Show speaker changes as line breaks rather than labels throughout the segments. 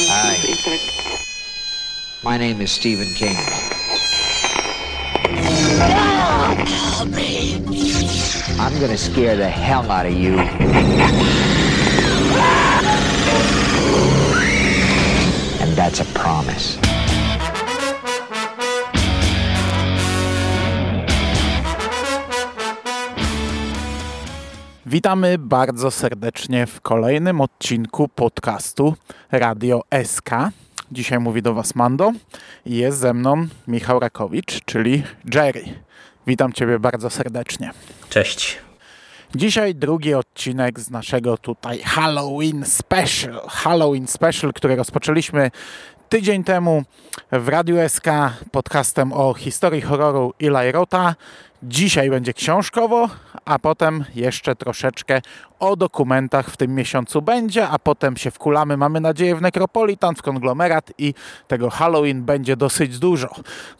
Hi. My name is Stephen King. I'm gonna scare the hell out of you. And that's a promise.
Witamy bardzo serdecznie w kolejnym odcinku podcastu Radio SK. Dzisiaj mówi do Was Mando i jest ze mną Michał Rakowicz, czyli Jerry. Witam Ciebie bardzo serdecznie.
Cześć.
Dzisiaj drugi odcinek z naszego tutaj Halloween Special. Halloween Special, który rozpoczęliśmy tydzień temu w Radiu SK podcastem o historii horroru Eli Rota. Dzisiaj będzie książkowo, a potem jeszcze troszeczkę o dokumentach w tym miesiącu będzie, a potem się wkulamy, mamy nadzieję, w Necropolitan, w konglomerat i tego Halloween będzie dosyć dużo.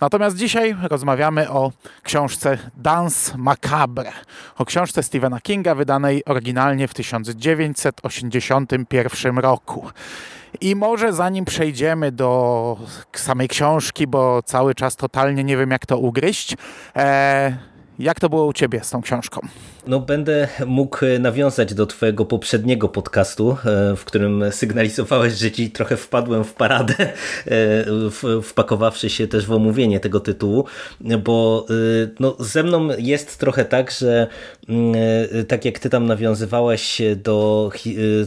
Natomiast dzisiaj rozmawiamy o książce Dance Macabre, o książce Stephena Kinga wydanej oryginalnie w 1981 roku. I może zanim przejdziemy do samej książki, bo cały czas totalnie nie wiem jak to ugryźć, e, jak to było u Ciebie z tą książką?
No, będę mógł nawiązać do Twojego poprzedniego podcastu, e, w którym sygnalizowałeś, że Ci trochę wpadłem w paradę, e, wpakowawszy się też w omówienie tego tytułu, bo e, no, ze mną jest trochę tak, że mm, tak jak Ty tam nawiązywałeś do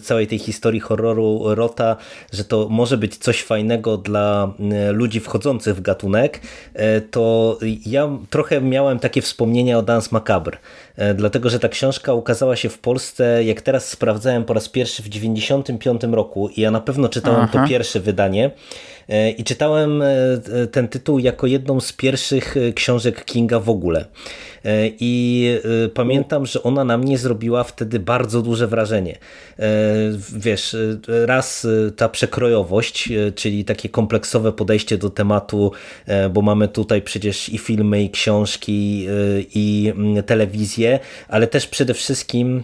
całej tej historii horroru Rota, że to może być coś fajnego dla ludzi wchodzących w gatunek, to ja trochę miałem takie wspomnienia o Dance Macabre. E, dlatego że ta książka ukazała się w Polsce, jak teraz sprawdzałem po raz pierwszy w 1995 roku i ja na pewno czytałem Aha. to pierwsze wydanie e, i czytałem e, ten tytuł jako jedną z pierwszych książek Kinga w ogóle. I pamiętam, że ona na mnie zrobiła wtedy bardzo duże wrażenie. Wiesz, raz ta przekrojowość, czyli takie kompleksowe podejście do tematu, bo mamy tutaj przecież i filmy, i książki, i mm, telewizję, ale też przede wszystkim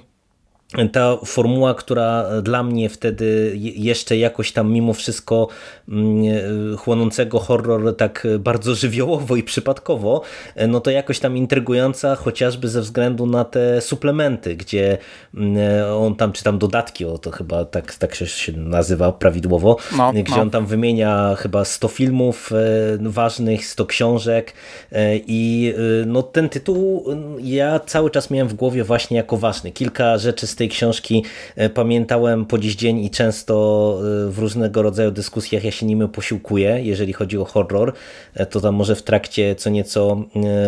ta formuła, która dla mnie wtedy jeszcze jakoś tam mimo wszystko mm, chłonącego horror tak bardzo żywiołowo i przypadkowo, no to jakoś tam intrygująca chociażby ze względu na te suplementy, gdzie mm, on tam, czy tam dodatki, o to chyba tak, tak się nazywa prawidłowo, no, gdzie no. on tam wymienia chyba 100 filmów e, ważnych, 100 książek e, i e, no ten tytuł ja cały czas miałem w głowie właśnie jako ważny. Kilka rzeczy z tej książki e, pamiętałem po dziś dzień i często e, w różnego rodzaju dyskusjach ja się nimi posiłkuję, jeżeli chodzi o horror, e, to tam może w trakcie co nieco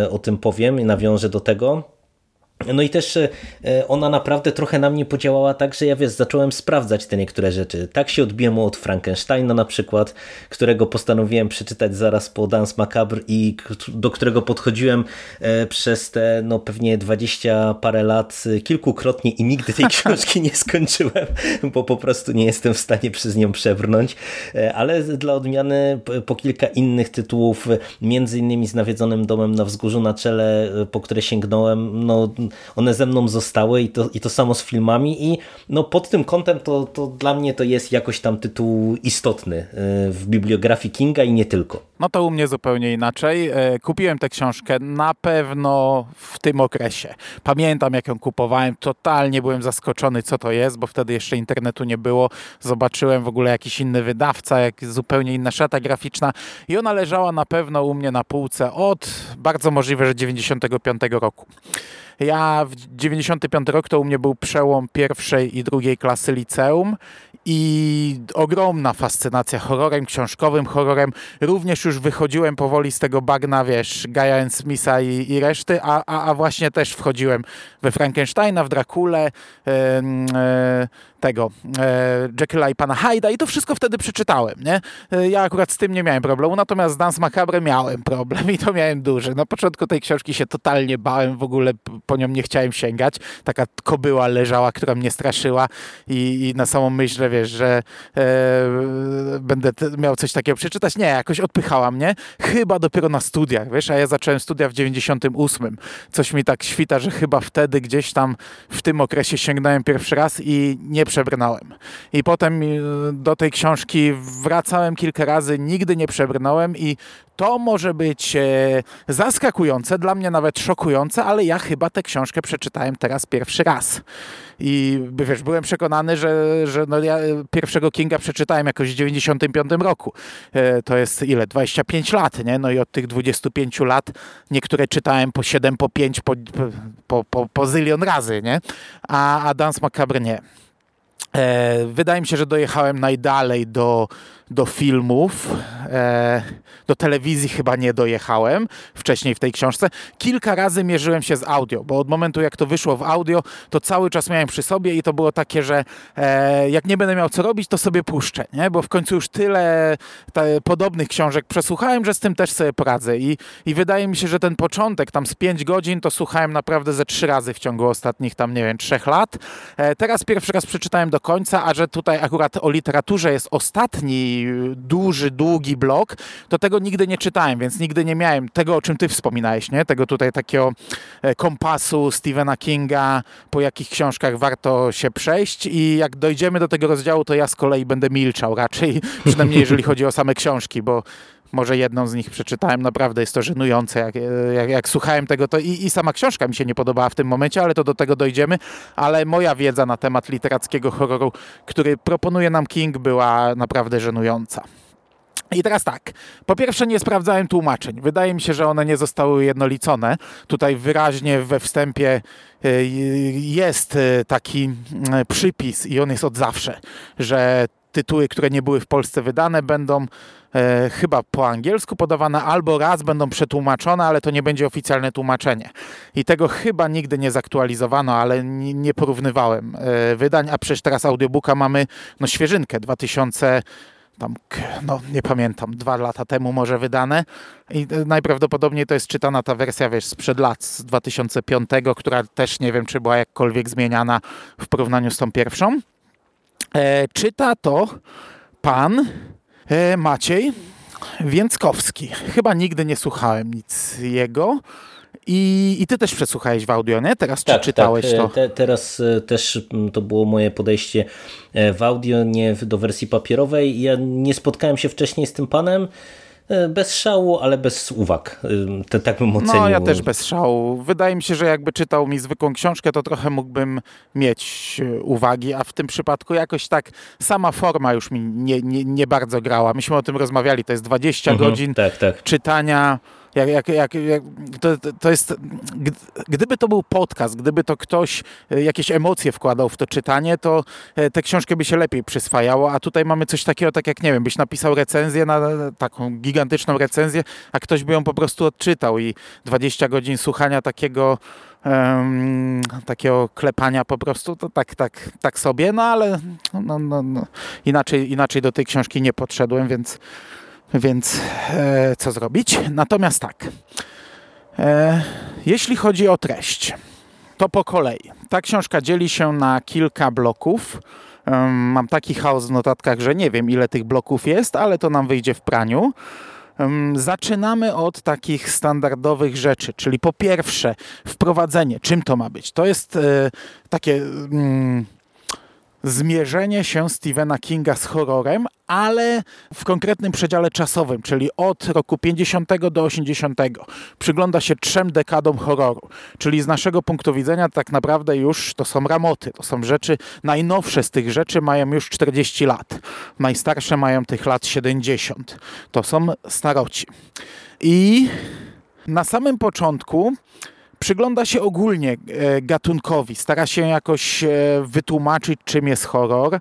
o tym powiem i nawiążę do tego. No i też e, ona naprawdę trochę na mnie podziałała tak, że ja wiesz, zacząłem sprawdzać te niektóre rzeczy. Tak się odbiłem od Frankensteina na przykład, którego postanowiłem przeczytać zaraz po Dance Macabre i do którego podchodziłem e, przez te no pewnie dwadzieścia parę lat e, kilkukrotnie i nigdy tej książki nie skończyłem, bo po prostu nie jestem w stanie przez nią przebrnąć. Ale dla odmiany po kilka innych tytułów, między innymi z Nawiedzonym Domem na Wzgórzu na czele, po które sięgnąłem, no one ze mną zostały i to, i to samo z filmami i no pod tym kątem to, to dla mnie to jest jakoś tam tytuł istotny e, w bibliografii Kinga i nie tylko.
No to u mnie zupełnie inaczej. E, kupiłem tę książkę na pewno w tym okresie. Pamiętam jak ją kupowałem, totalnie byłem zaskoczony co to jest, bo wtedy jeszcze internetu nie było. Zobaczyłem w ogóle jakiś inny wydawca, jak zupełnie inna szata graficzna i ona leżała na pewno u mnie na półce od bardzo możliwe, że 95 roku. Ja w 95 rok to u mnie był przełom pierwszej i drugiej klasy liceum i ogromna fascynacja horrorem, książkowym horrorem. Również już wychodziłem powoli z tego bagna, wiesz, Gaia Smitha i, i reszty, a, a, a, właśnie też wchodziłem we Frankensteina, w Drakule, yy, yy, tego e, Jekylla i pana Hyda i to wszystko wtedy przeczytałem, nie? E, ja akurat z tym nie miałem problemu, natomiast z Dance Macabre miałem problem i to miałem duży. Na początku tej książki się totalnie bałem, w ogóle po nią nie chciałem sięgać. Taka kobyła leżała, która mnie straszyła i, i na samą myśl, że wiesz, że e, będę miał coś takiego przeczytać. Nie, jakoś odpychała mnie. Chyba dopiero na studiach, wiesz, a ja zacząłem studia w 98. Coś mi tak świta, że chyba wtedy gdzieś tam w tym okresie sięgnąłem pierwszy raz i nie przebrnąłem. I potem e, do tej książki wracałem kilka razy, nigdy nie przebrnąłem i to może być e, zaskakujące, dla mnie nawet szokujące, ale ja chyba tę książkę przeczytałem teraz pierwszy raz. I wiesz, byłem przekonany, że, że no ja pierwszego Kinga przeczytałem jakoś w 95 roku. E, to jest ile? 25 lat, nie? No i od tych 25 lat niektóre czytałem po 7, po 5, po, po, po, po zylion razy, nie? A, a Dance Macabre nie. E, wydaje mi się, że dojechałem najdalej do do filmów, e, do telewizji chyba nie dojechałem wcześniej w tej książce. Kilka razy mierzyłem się z audio, bo od momentu jak to wyszło w audio, to cały czas miałem przy sobie i to było takie, że e, jak nie będę miał co robić, to sobie puszczę, nie? bo w końcu już tyle podobnych książek przesłuchałem, że z tym też sobie poradzę I, i wydaje mi się, że ten początek tam z 5 godzin to słuchałem naprawdę ze trzy razy w ciągu ostatnich tam, nie wiem, trzech lat. E, teraz pierwszy raz przeczytałem do końca, a że tutaj akurat o literaturze jest ostatni duży, długi blok, to tego nigdy nie czytałem, więc nigdy nie miałem tego, o czym ty wspominałeś, nie? Tego tutaj takiego e, kompasu Stephena Kinga, po jakich książkach warto się przejść i jak dojdziemy do tego rozdziału, to ja z kolei będę milczał raczej, przynajmniej jeżeli chodzi o same książki, bo może jedną z nich przeczytałem, naprawdę jest to żenujące. Jak, jak, jak słuchałem tego, to i, i, sama książka mi się nie podobała w tym momencie, ale to do tego dojdziemy. Ale moja wiedza na temat literackiego horroru, który proponuje nam King, była naprawdę żenująca. I teraz tak, po pierwsze nie sprawdzałem tłumaczeń. Wydaje mi się, że one nie zostały jednolicone. Tutaj wyraźnie we wstępie y, jest y, taki y, przypis i on jest od zawsze, że tytuły, które nie były w Polsce wydane, będą e, chyba po angielsku podawane, albo raz będą przetłumaczone, ale to nie będzie oficjalne tłumaczenie. I tego chyba nigdy nie zaktualizowano, ale nie, porównywałem e, wydań, a przecież teraz audiobooka mamy no, świeżynkę 2000 tam, no nie pamiętam, dwa lata temu może wydane i e, najprawdopodobniej to jest czytana ta wersja, wiesz, sprzed lat, z 2005, która też nie wiem, czy była jakkolwiek zmieniana w porównaniu z tą pierwszą. E, czyta to pan Maciej Więckowski. Chyba nigdy nie słuchałem nic jego. I, I ty też przesłuchałeś w audio, nie? Teraz tak, czytałeś tak. to?
Te, teraz e, też to było moje podejście w audio, nie do wersji papierowej. Ja nie spotkałem się wcześniej z tym panem. E, bez szału, ale bez uwag. E, tak bym ocenił.
No ja też bez szału. Wydaje mi się, że jakby czytał mi zwykłą książkę, to trochę mógłbym mieć e, uwagi, a w tym przypadku jakoś tak sama forma już mi nie, nie, nie bardzo grała. Myśmy o tym rozmawiali, to jest 20 mhm, godzin tak, tak. czytania jak, jak, jak, jak to, to jest, gdyby to był podcast, gdyby to ktoś e, jakieś emocje wkładał w to czytanie, to e, tę książkę by się lepiej przyswajało, a tutaj mamy coś takiego, tak jak nie wiem, byś napisał recenzję na taką gigantyczną recenzję, a ktoś by ją po prostu odczytał i 20 godzin słuchania takiego um, takiego klepania po prostu, to tak, tak, tak sobie, no ale no, no, no. Inaczej, inaczej do tej książki nie podszedłem, więc więc e, co zrobić? Natomiast tak, e, jeśli chodzi o treść, to po kolei. Ta książka dzieli się na kilka bloków. mam taki chaos w notatkach, że nie wiem ile tych bloków jest, ale to nam wyjdzie w praniu. Zaczynamy od takich standardowych rzeczy, czyli po pierwsze wprowadzenie. Czym to ma być? To jest e, takie mm, zmierzenie się Stephena Kinga z horrorem, ale w konkretnym przedziale czasowym, czyli od roku 50 do 80. Przygląda się trzem dekadom horroru, czyli z naszego punktu widzenia tak naprawdę już to są ramoty, to są rzeczy, najnowsze z tych rzeczy mają już 40 lat, najstarsze mają tych lat 70. To są staroci. I na samym początku przygląda się ogólnie e, gatunkowi, stara się jakoś e, wytłumaczyć, czym jest horror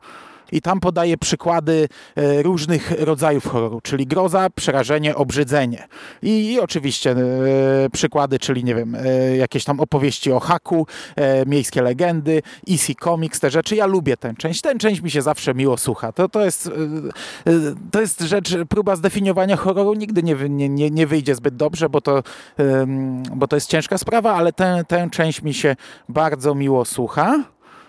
i tam podaje przykłady e, różnych rodzajów horroru, czyli groza, przerażenie, obrzydzenie. I, i oczywiście e, przykłady, czyli nie wiem, e, jakieś tam opowieści o haku, miejskie legendy, EC Comics, te rzeczy. Ja lubię tę część. Tę część mi się zawsze miło słucha. To, to, jest, to jest rzecz, próba zdefiniowania horroru nigdy nie, nie, nie wyjdzie zbyt dobrze, bo to, bo to jest ciężka sprawa, ale tę, tę część mi się bardzo miło słucha.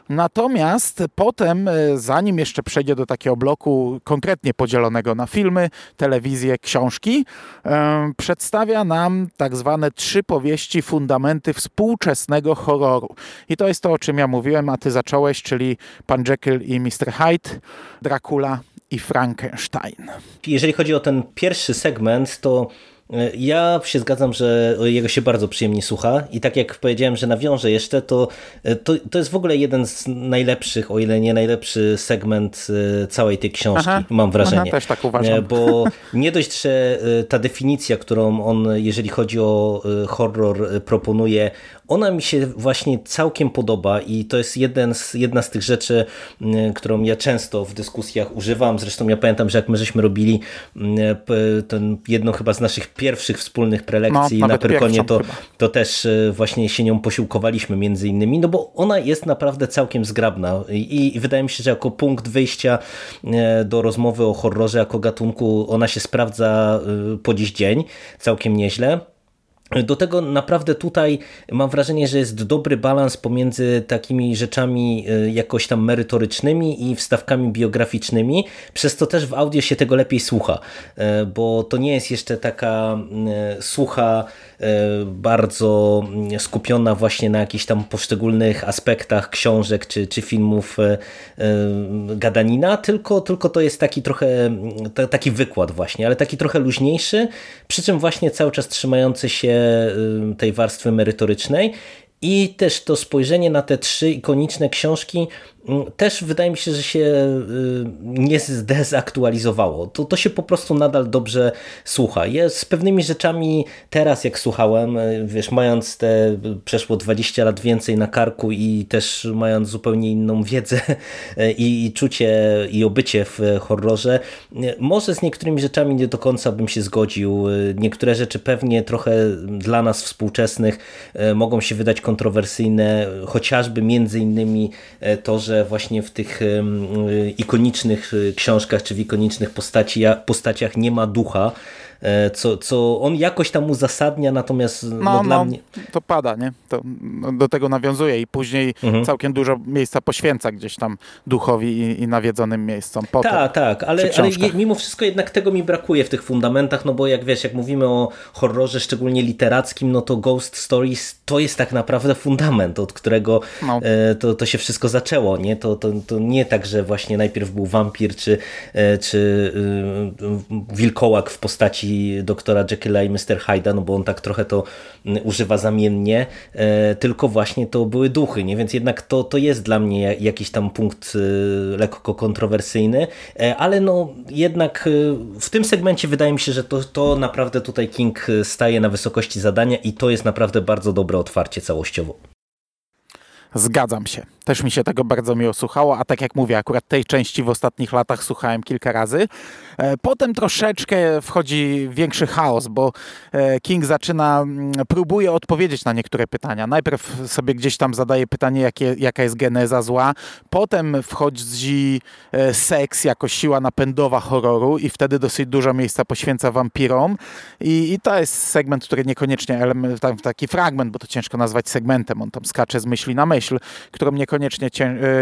Natomiast potem, e, zanim jeszcze przejdzie do takiego bloku konkretnie podzielonego na filmy, telewizję, książki, e, przedstawia nam tak zwane trzy powieści, fundamenty współczesnego horroru. I to jest to, o czym ja mówiłem, a ty zacząłeś, czyli Pan Jekyll i Mr. Hyde, Dracula i Frankenstein.
Jeżeli chodzi o ten pierwszy segment, to ja się zgadzam, że jego się bardzo przyjemnie słucha i tak jak powiedziałem, że nawiążę jeszcze, to, e, to, to jest w ogóle jeden z najlepszych, o ile nie najlepszy segment e, całej tej książki, aha, mam wrażenie. Aha,
też tak uważam.
Bo nie dość, że ta definicja, którą on, jeżeli chodzi o horror, proponuje, ona mi się właśnie całkiem podoba i to jest jeden z, jedna z tych rzeczy, którą ja często w dyskusjach używam. Zresztą ja pamiętam, że jak my żeśmy robili ten jedną chyba z naszych pierwszych wspólnych prelekcji no, na Pyrkonie, to, to też e, właśnie się nią posiłkowaliśmy między innymi, no bo ona jest naprawdę całkiem zgrabna i, i wydaje mi się, że jako punkt wyjścia e, do rozmowy o horrorze jako gatunku ona się sprawdza e, po dziś dzień całkiem nieźle. Do tego naprawdę tutaj mam wrażenie, że jest dobry balans pomiędzy takimi rzeczami e, jakoś tam merytorycznymi i wstawkami biograficznymi, przez to też w audio się tego lepiej słucha, e, bo to nie jest jeszcze taka e, słucha bardzo skupiona właśnie na jakichś tam poszczególnych aspektach książek czy, czy filmów gadanina, tylko, tylko to jest taki trochę taki wykład właśnie, ale taki trochę luźniejszy, przy czym właśnie cały czas trzymający się tej warstwy merytorycznej. I też to spojrzenie na te trzy ikoniczne książki też wydaje mi się, że się y, nie zdezaktualizowało. To, to się po prostu nadal dobrze słucha. Ja z pewnymi rzeczami teraz jak słuchałem, y, wiesz, mając te przeszło 20 lat więcej na karku i też mając zupełnie inną wiedzę y, i, i czucie i obycie w horrorze, może z niektórymi rzeczami nie do końca bym się zgodził. Niektóre rzeczy pewnie trochę dla nas współczesnych mogą się wydać kontrowersyjne, chociażby między innymi to, że właśnie w tych ikonicznych y, książkach czy w ikonicznych postaci, postaciach nie ma ducha, co, co on jakoś tam uzasadnia, natomiast no, no, dla no, mnie...
To pada, nie? To no, do tego nawiązuje i później mhm. całkiem dużo miejsca poświęca gdzieś tam duchowi i, i nawiedzonym miejscom.
Tak, tak, ale, ale mimo wszystko jednak tego mi brakuje w tych fundamentach, no bo jak wiesz, jak mówimy o horrorze, szczególnie literackim, no to Ghost Stories to jest tak naprawdę fundament, od którego no. e, to, to się wszystko zaczęło, nie? To, to, to nie tak, że właśnie najpierw był wampir czy, e, czy e, wilkołak w postaci doktora Jekylla i Mr. Hyda, no bo on tak trochę to mm, używa zamiennie, e, tylko właśnie to były duchy, nie? więc jednak to, to jest dla mnie jakiś tam punkt e, lekko kontrowersyjny, e, ale no jednak w tym segmencie wydaje mi się, że to, to naprawdę tutaj King staje na wysokości zadania i to jest naprawdę bardzo dobre otwarcie całościowo.
Zgadzam się. Też mi się tego bardzo miło słuchało, a tak jak mówię, akurat tej części w ostatnich latach słuchałem kilka razy. E, potem troszeczkę wchodzi większy chaos, bo e, King zaczyna, mm, próbuje odpowiedzieć na niektóre pytania. Najpierw sobie gdzieś tam zadaje pytanie, jakie, jaka jest geneza zła, potem wchodzi e, seks jako siła napędowa horroru i wtedy dosyć dużo miejsca poświęca wampirom i, i to jest segment, który niekoniecznie, taki fragment, bo to ciężko nazwać segmentem, on tam skacze z myśli na myśl, którą niekoniecznie,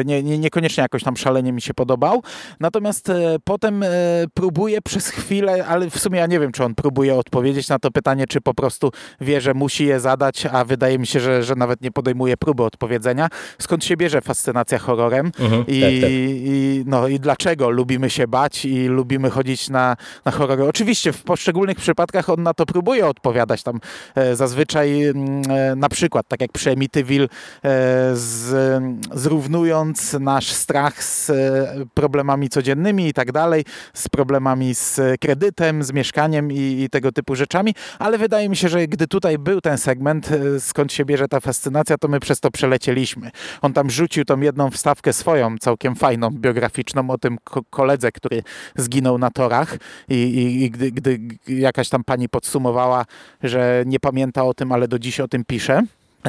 nie, nie, niekoniecznie jakoś tam szalenie mi się podobał. Natomiast potem próbuje przez chwilę, ale w sumie ja nie wiem, czy on próbuje odpowiedzieć na to pytanie, czy po prostu wie, że musi je zadać, a wydaje mi się, że, że nawet nie podejmuje próby odpowiedzenia. Skąd się bierze fascynacja horrorem mhm, I, tak, tak. I, no, i dlaczego lubimy się bać i lubimy chodzić na, na horrory. Oczywiście w poszczególnych przypadkach on na to próbuje odpowiadać. Tam e, zazwyczaj mm, e, na przykład, tak jak przy Amityville, e, z, zrównując nasz strach z e, problemami codziennymi i tak dalej, z problemami z kredytem, z mieszkaniem i, i, tego typu rzeczami, ale wydaje mi się, że gdy tutaj był ten segment, e, skąd się bierze ta fascynacja, to my przez to przelecieliśmy. On tam rzucił tą jedną wstawkę swoją, całkiem fajną, biograficzną o tym koledze, który zginął na torach. I, i, i gdy, gdy jakaś tam pani podsumowała, że nie pamięta o tym, ale do dziś o tym pisze,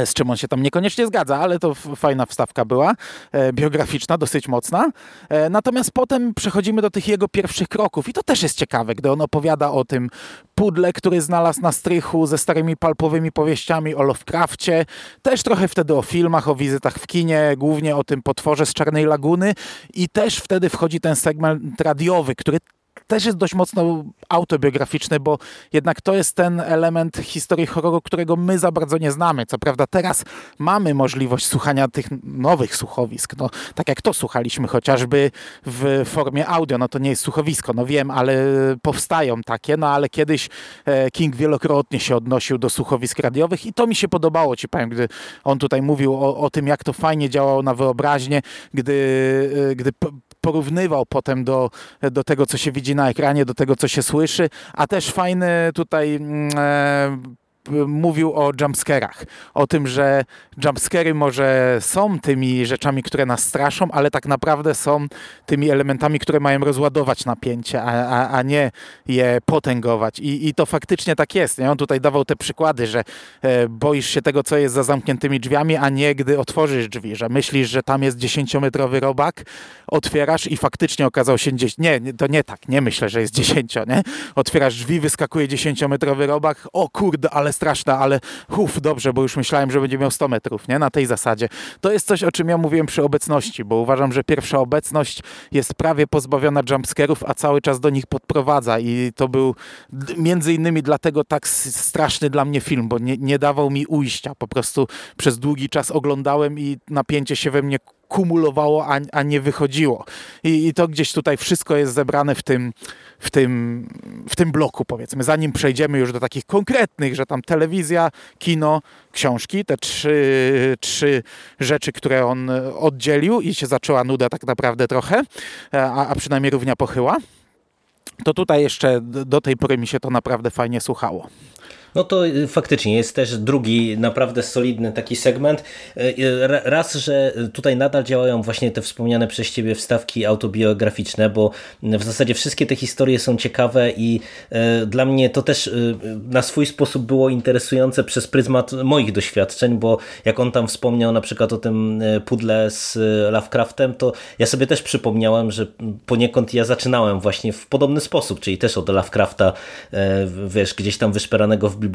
z czym on się tam niekoniecznie zgadza, ale to fajna wstawka była, e, biograficzna, dosyć mocna. E, natomiast potem przechodzimy do tych jego pierwszych kroków i to też jest ciekawe, gdy on opowiada o tym pudle, który znalazł na strychu ze starymi palpowymi powieściami o Lovecraftie, też trochę wtedy o filmach, o wizytach w kinie, głównie o tym potworze z Czarnej Laguny i też wtedy wchodzi ten segment radiowy, który też jest dość mocno autobiograficzny, bo jednak to jest ten element historii horroru, którego my za bardzo nie znamy. Co prawda teraz mamy możliwość słuchania tych nowych słuchowisk, no, tak jak to słuchaliśmy chociażby w formie audio, no to nie jest słuchowisko, no wiem, ale powstają takie, no ale kiedyś e, King wielokrotnie się odnosił do słuchowisk radiowych i to mi się podobało, ci powiem, gdy on tutaj mówił o, o tym, jak to fajnie działało na wyobraźnię, gdy, e, gdy porównywał potem do, do tego, co się widzi na ekranie, do tego, co się słyszy, a też fajny tutaj mm, e, mówił o jumpscarach. O tym, że jumpscary może są tymi rzeczami, które nas straszą, ale tak naprawdę są tymi elementami, które mają rozładować napięcie, a, a, a nie je potęgować. I, I to faktycznie tak jest. Nie? On tutaj dawał te przykłady, że e, boisz się tego, co jest za zamkniętymi drzwiami, a nie gdy otworzysz drzwi, że myślisz, że tam jest dziesięciometrowy robak, otwierasz i faktycznie okazał się... Nie, to nie tak, nie myślę, że jest dziesięcio, nie? Otwierasz drzwi, wyskakuje dziesięciometrowy robak, o kurde, ale straszna, ale huf, dobrze, bo już myślałem, że będzie miał 100 metrów, nie? Na tej zasadzie. To jest coś, o czym ja mówiłem przy obecności, bo uważam, że pierwsza obecność jest prawie pozbawiona jumpscarów, a cały czas do nich podprowadza i to był między innymi dlatego tak straszny dla mnie film, bo nie, nie dawał mi ujścia. Po prostu przez długi czas oglądałem i napięcie się we mnie kumulowało, a, a nie wychodziło. I, I, to gdzieś tutaj wszystko jest zebrane w tym, w, tym, w tym bloku, powiedzmy. Zanim przejdziemy już do takich konkretnych, że tam telewizja, kino, książki, te trzy, trzy rzeczy, które on oddzielił i się zaczęła nuda tak naprawdę trochę, a, a przynajmniej równia pochyła, to tutaj jeszcze do tej pory mi się to naprawdę fajnie słuchało.
No to y, faktycznie jest też drugi naprawdę solidny taki segment. Y, y, raz, że tutaj nadal działają właśnie te wspomniane przez Ciebie wstawki autobiograficzne, bo w zasadzie wszystkie te historie są ciekawe i dla mnie to też na swój sposób było interesujące przez pryzmat moich doświadczeń, bo jak on tam wspomniał na przykład o tym pudle z Lovecraftem, to ja sobie też przypomniałem, że poniekąd ja zaczynałem właśnie w podobny sposób, czyli też od Lovecrafta, wiesz, gdzieś tam wyszperanego w bibliotece,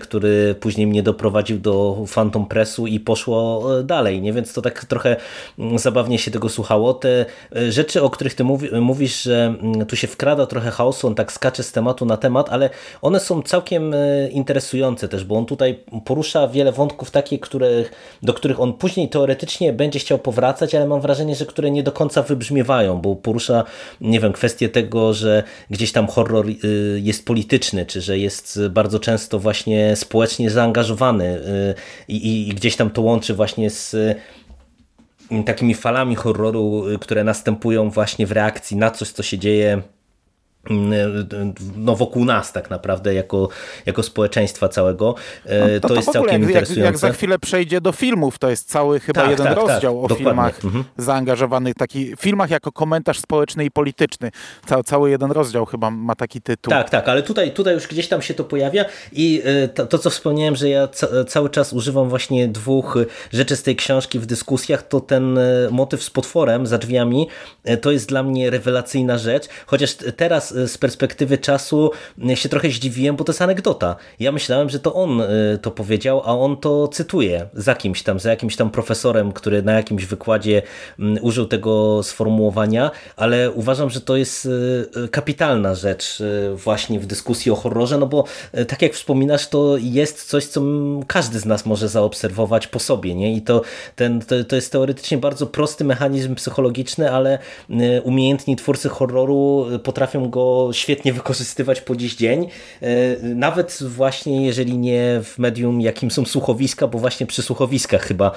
który później mnie doprowadził do Phantom Pressu i poszło e, dalej, nie? Więc to tak trochę mm, zabawnie się tego słuchało. Te e, rzeczy, o których ty mówi, mówisz, że mm, tu się wkrada trochę chaosu, on tak skacze z tematu na temat, ale one są całkiem e, interesujące też, bo on tutaj porusza wiele wątków takich, których, do których on później teoretycznie będzie chciał powracać, ale mam wrażenie, że które nie do końca wybrzmiewają, bo porusza, nie wiem, kwestię tego, że gdzieś tam horror jest polityczny, czy że jest bardzo często często właśnie społecznie zaangażowany y, i, i gdzieś tam to łączy właśnie z y, takimi falami horroru, y, które następują właśnie w reakcji na coś, co się dzieje no wokół nas tak naprawdę jako, jako społeczeństwa całego. E, no, to, to, jest całkiem jak, interesujące.
Jak, jak za chwilę przejdzie do filmów, to jest cały chyba tak, jeden tak, tak. rozdział tak, o dokładnie. filmach mhm. zaangażowanych, taki filmach jako komentarz społeczny i polityczny. Cały, cały jeden rozdział chyba ma taki tytuł.
Tak, tak, ale tutaj, tutaj już gdzieś tam się to pojawia i e, to, to co wspomniałem, że ja ca cały czas używam właśnie dwóch rzeczy z tej książki w dyskusjach, to ten e, motyw z potworem za drzwiami, to jest dla mnie rewelacyjna rzecz, chociaż teraz z perspektywy czasu się trochę zdziwiłem, bo to jest anegdota. Ja myślałem, że to on y, to powiedział, a on to cytuje za kimś tam, za jakimś tam profesorem, który na jakimś wykładzie mm, użył tego sformułowania, ale uważam, że to jest y, y, kapitalna rzecz właśnie w dyskusji o horrorze, no bo tak jak wspominasz, to jest coś, co każdy z nas może zaobserwować po sobie, nie? I to, ten, to, to jest teoretycznie bardzo prosty mechanizm psychologiczny, ale umiejętni twórcy horroru potrafią go świetnie wykorzystywać po dziś dzień. E, nawet właśnie jeżeli nie w medium, jakim są słuchowiska, bo właśnie przy słuchowiskach chyba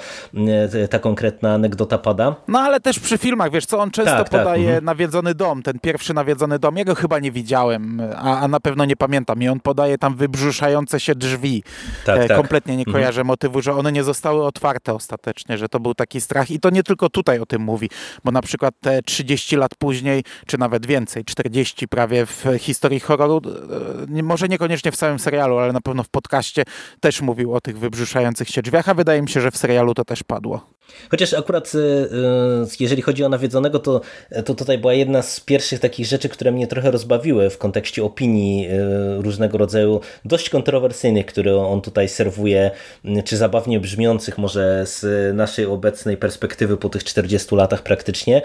e, ta konkretna anegdota pada.
No ale też przy filmach, wiesz co, on często tak, tak podaje tak. nawiedzony dom, ten pierwszy nawiedzony dom. Ja go chyba nie widziałem, a, a na pewno nie pamiętam. I on podaje tam wybrzuszające się drzwi. Tak, e, tak. Kompletnie nie mhm. kojarzę mhm. motywu, że one nie zostały otwarte ostatecznie, że to był taki strach. I to nie tylko tutaj o tym mówi, bo na przykład te 30 lat później, czy nawet więcej, 40 prawie w historii horroru. Może niekoniecznie w całym serialu, ale na pewno w podcaście też mówił o tych wybrzuszających się drzwiach, a wydaje mi się, że w serialu to też padło.
Chociaż akurat jeżeli chodzi o nawiedzonego, to, to tutaj była jedna z pierwszych takich rzeczy, które mnie trochę rozbawiły w kontekście opinii różnego rodzaju, dość kontrowersyjnych, które on tutaj serwuje, czy zabawnie brzmiących może z naszej obecnej perspektywy po tych 40 latach praktycznie,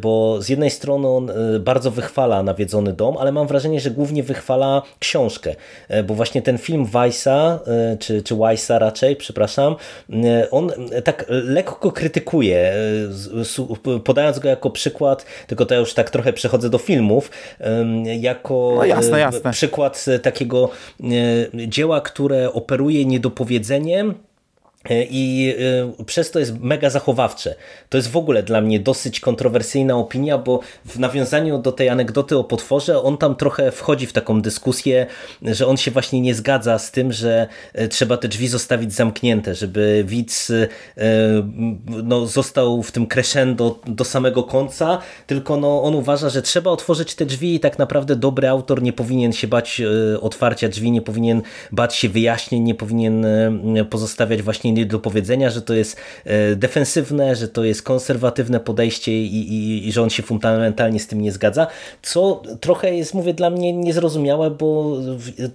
bo z jednej strony on bardzo wychwala nawiedzony dom, ale mam wrażenie, że głównie wychwala książkę, bo właśnie ten film Weissa, czy, czy Weissa raczej, przepraszam, on tak lekko krytykuje, podając go jako przykład, tylko to ja już tak trochę przechodzę do filmów, jako
no jasne, jasne.
przykład takiego dzieła, które operuje niedopowiedzeniem, E, I e, przez to jest mega zachowawcze. To jest w ogóle dla mnie dosyć kontrowersyjna opinia, bo w nawiązaniu do tej anegdoty o potworze, on tam trochę wchodzi w taką dyskusję, że on się właśnie nie zgadza z tym, że e, trzeba te drzwi zostawić zamknięte, żeby widz no, został w tym crescendo do samego końca, tylko no, on uważa, że trzeba otworzyć te drzwi i tak naprawdę dobry autor nie powinien się bać otwarcia drzwi, nie powinien bać się wyjaśnień, nie powinien pozostawiać właśnie nie do powiedzenia, że to jest e, defensywne, że to jest konserwatywne podejście i, i, i że on się fundamentalnie z tym nie zgadza, co trochę jest, mówię, dla mnie niezrozumiałe, bo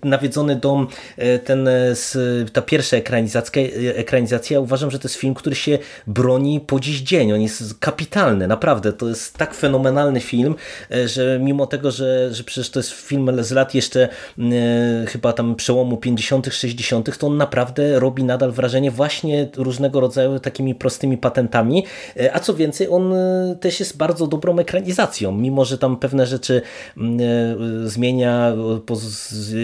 Nawiedzony Dom, e, ten, e, ta pierwsza ekranizacja, ekranizacja, uważam, że to jest film, który się broni po dziś dzień. On jest kapitalny, naprawdę. To jest tak fenomenalny film, że mimo tego, że, że przecież to jest film z lat jeszcze chyba tam przełomu 50., 60., to on naprawdę robi nadal wrażenie właśnie właśnie różnego rodzaju takimi prostymi patentami, e, a co więcej, on e, też jest bardzo dobrą ekranizacją, mimo że tam pewne rzeczy mm, e, zmienia,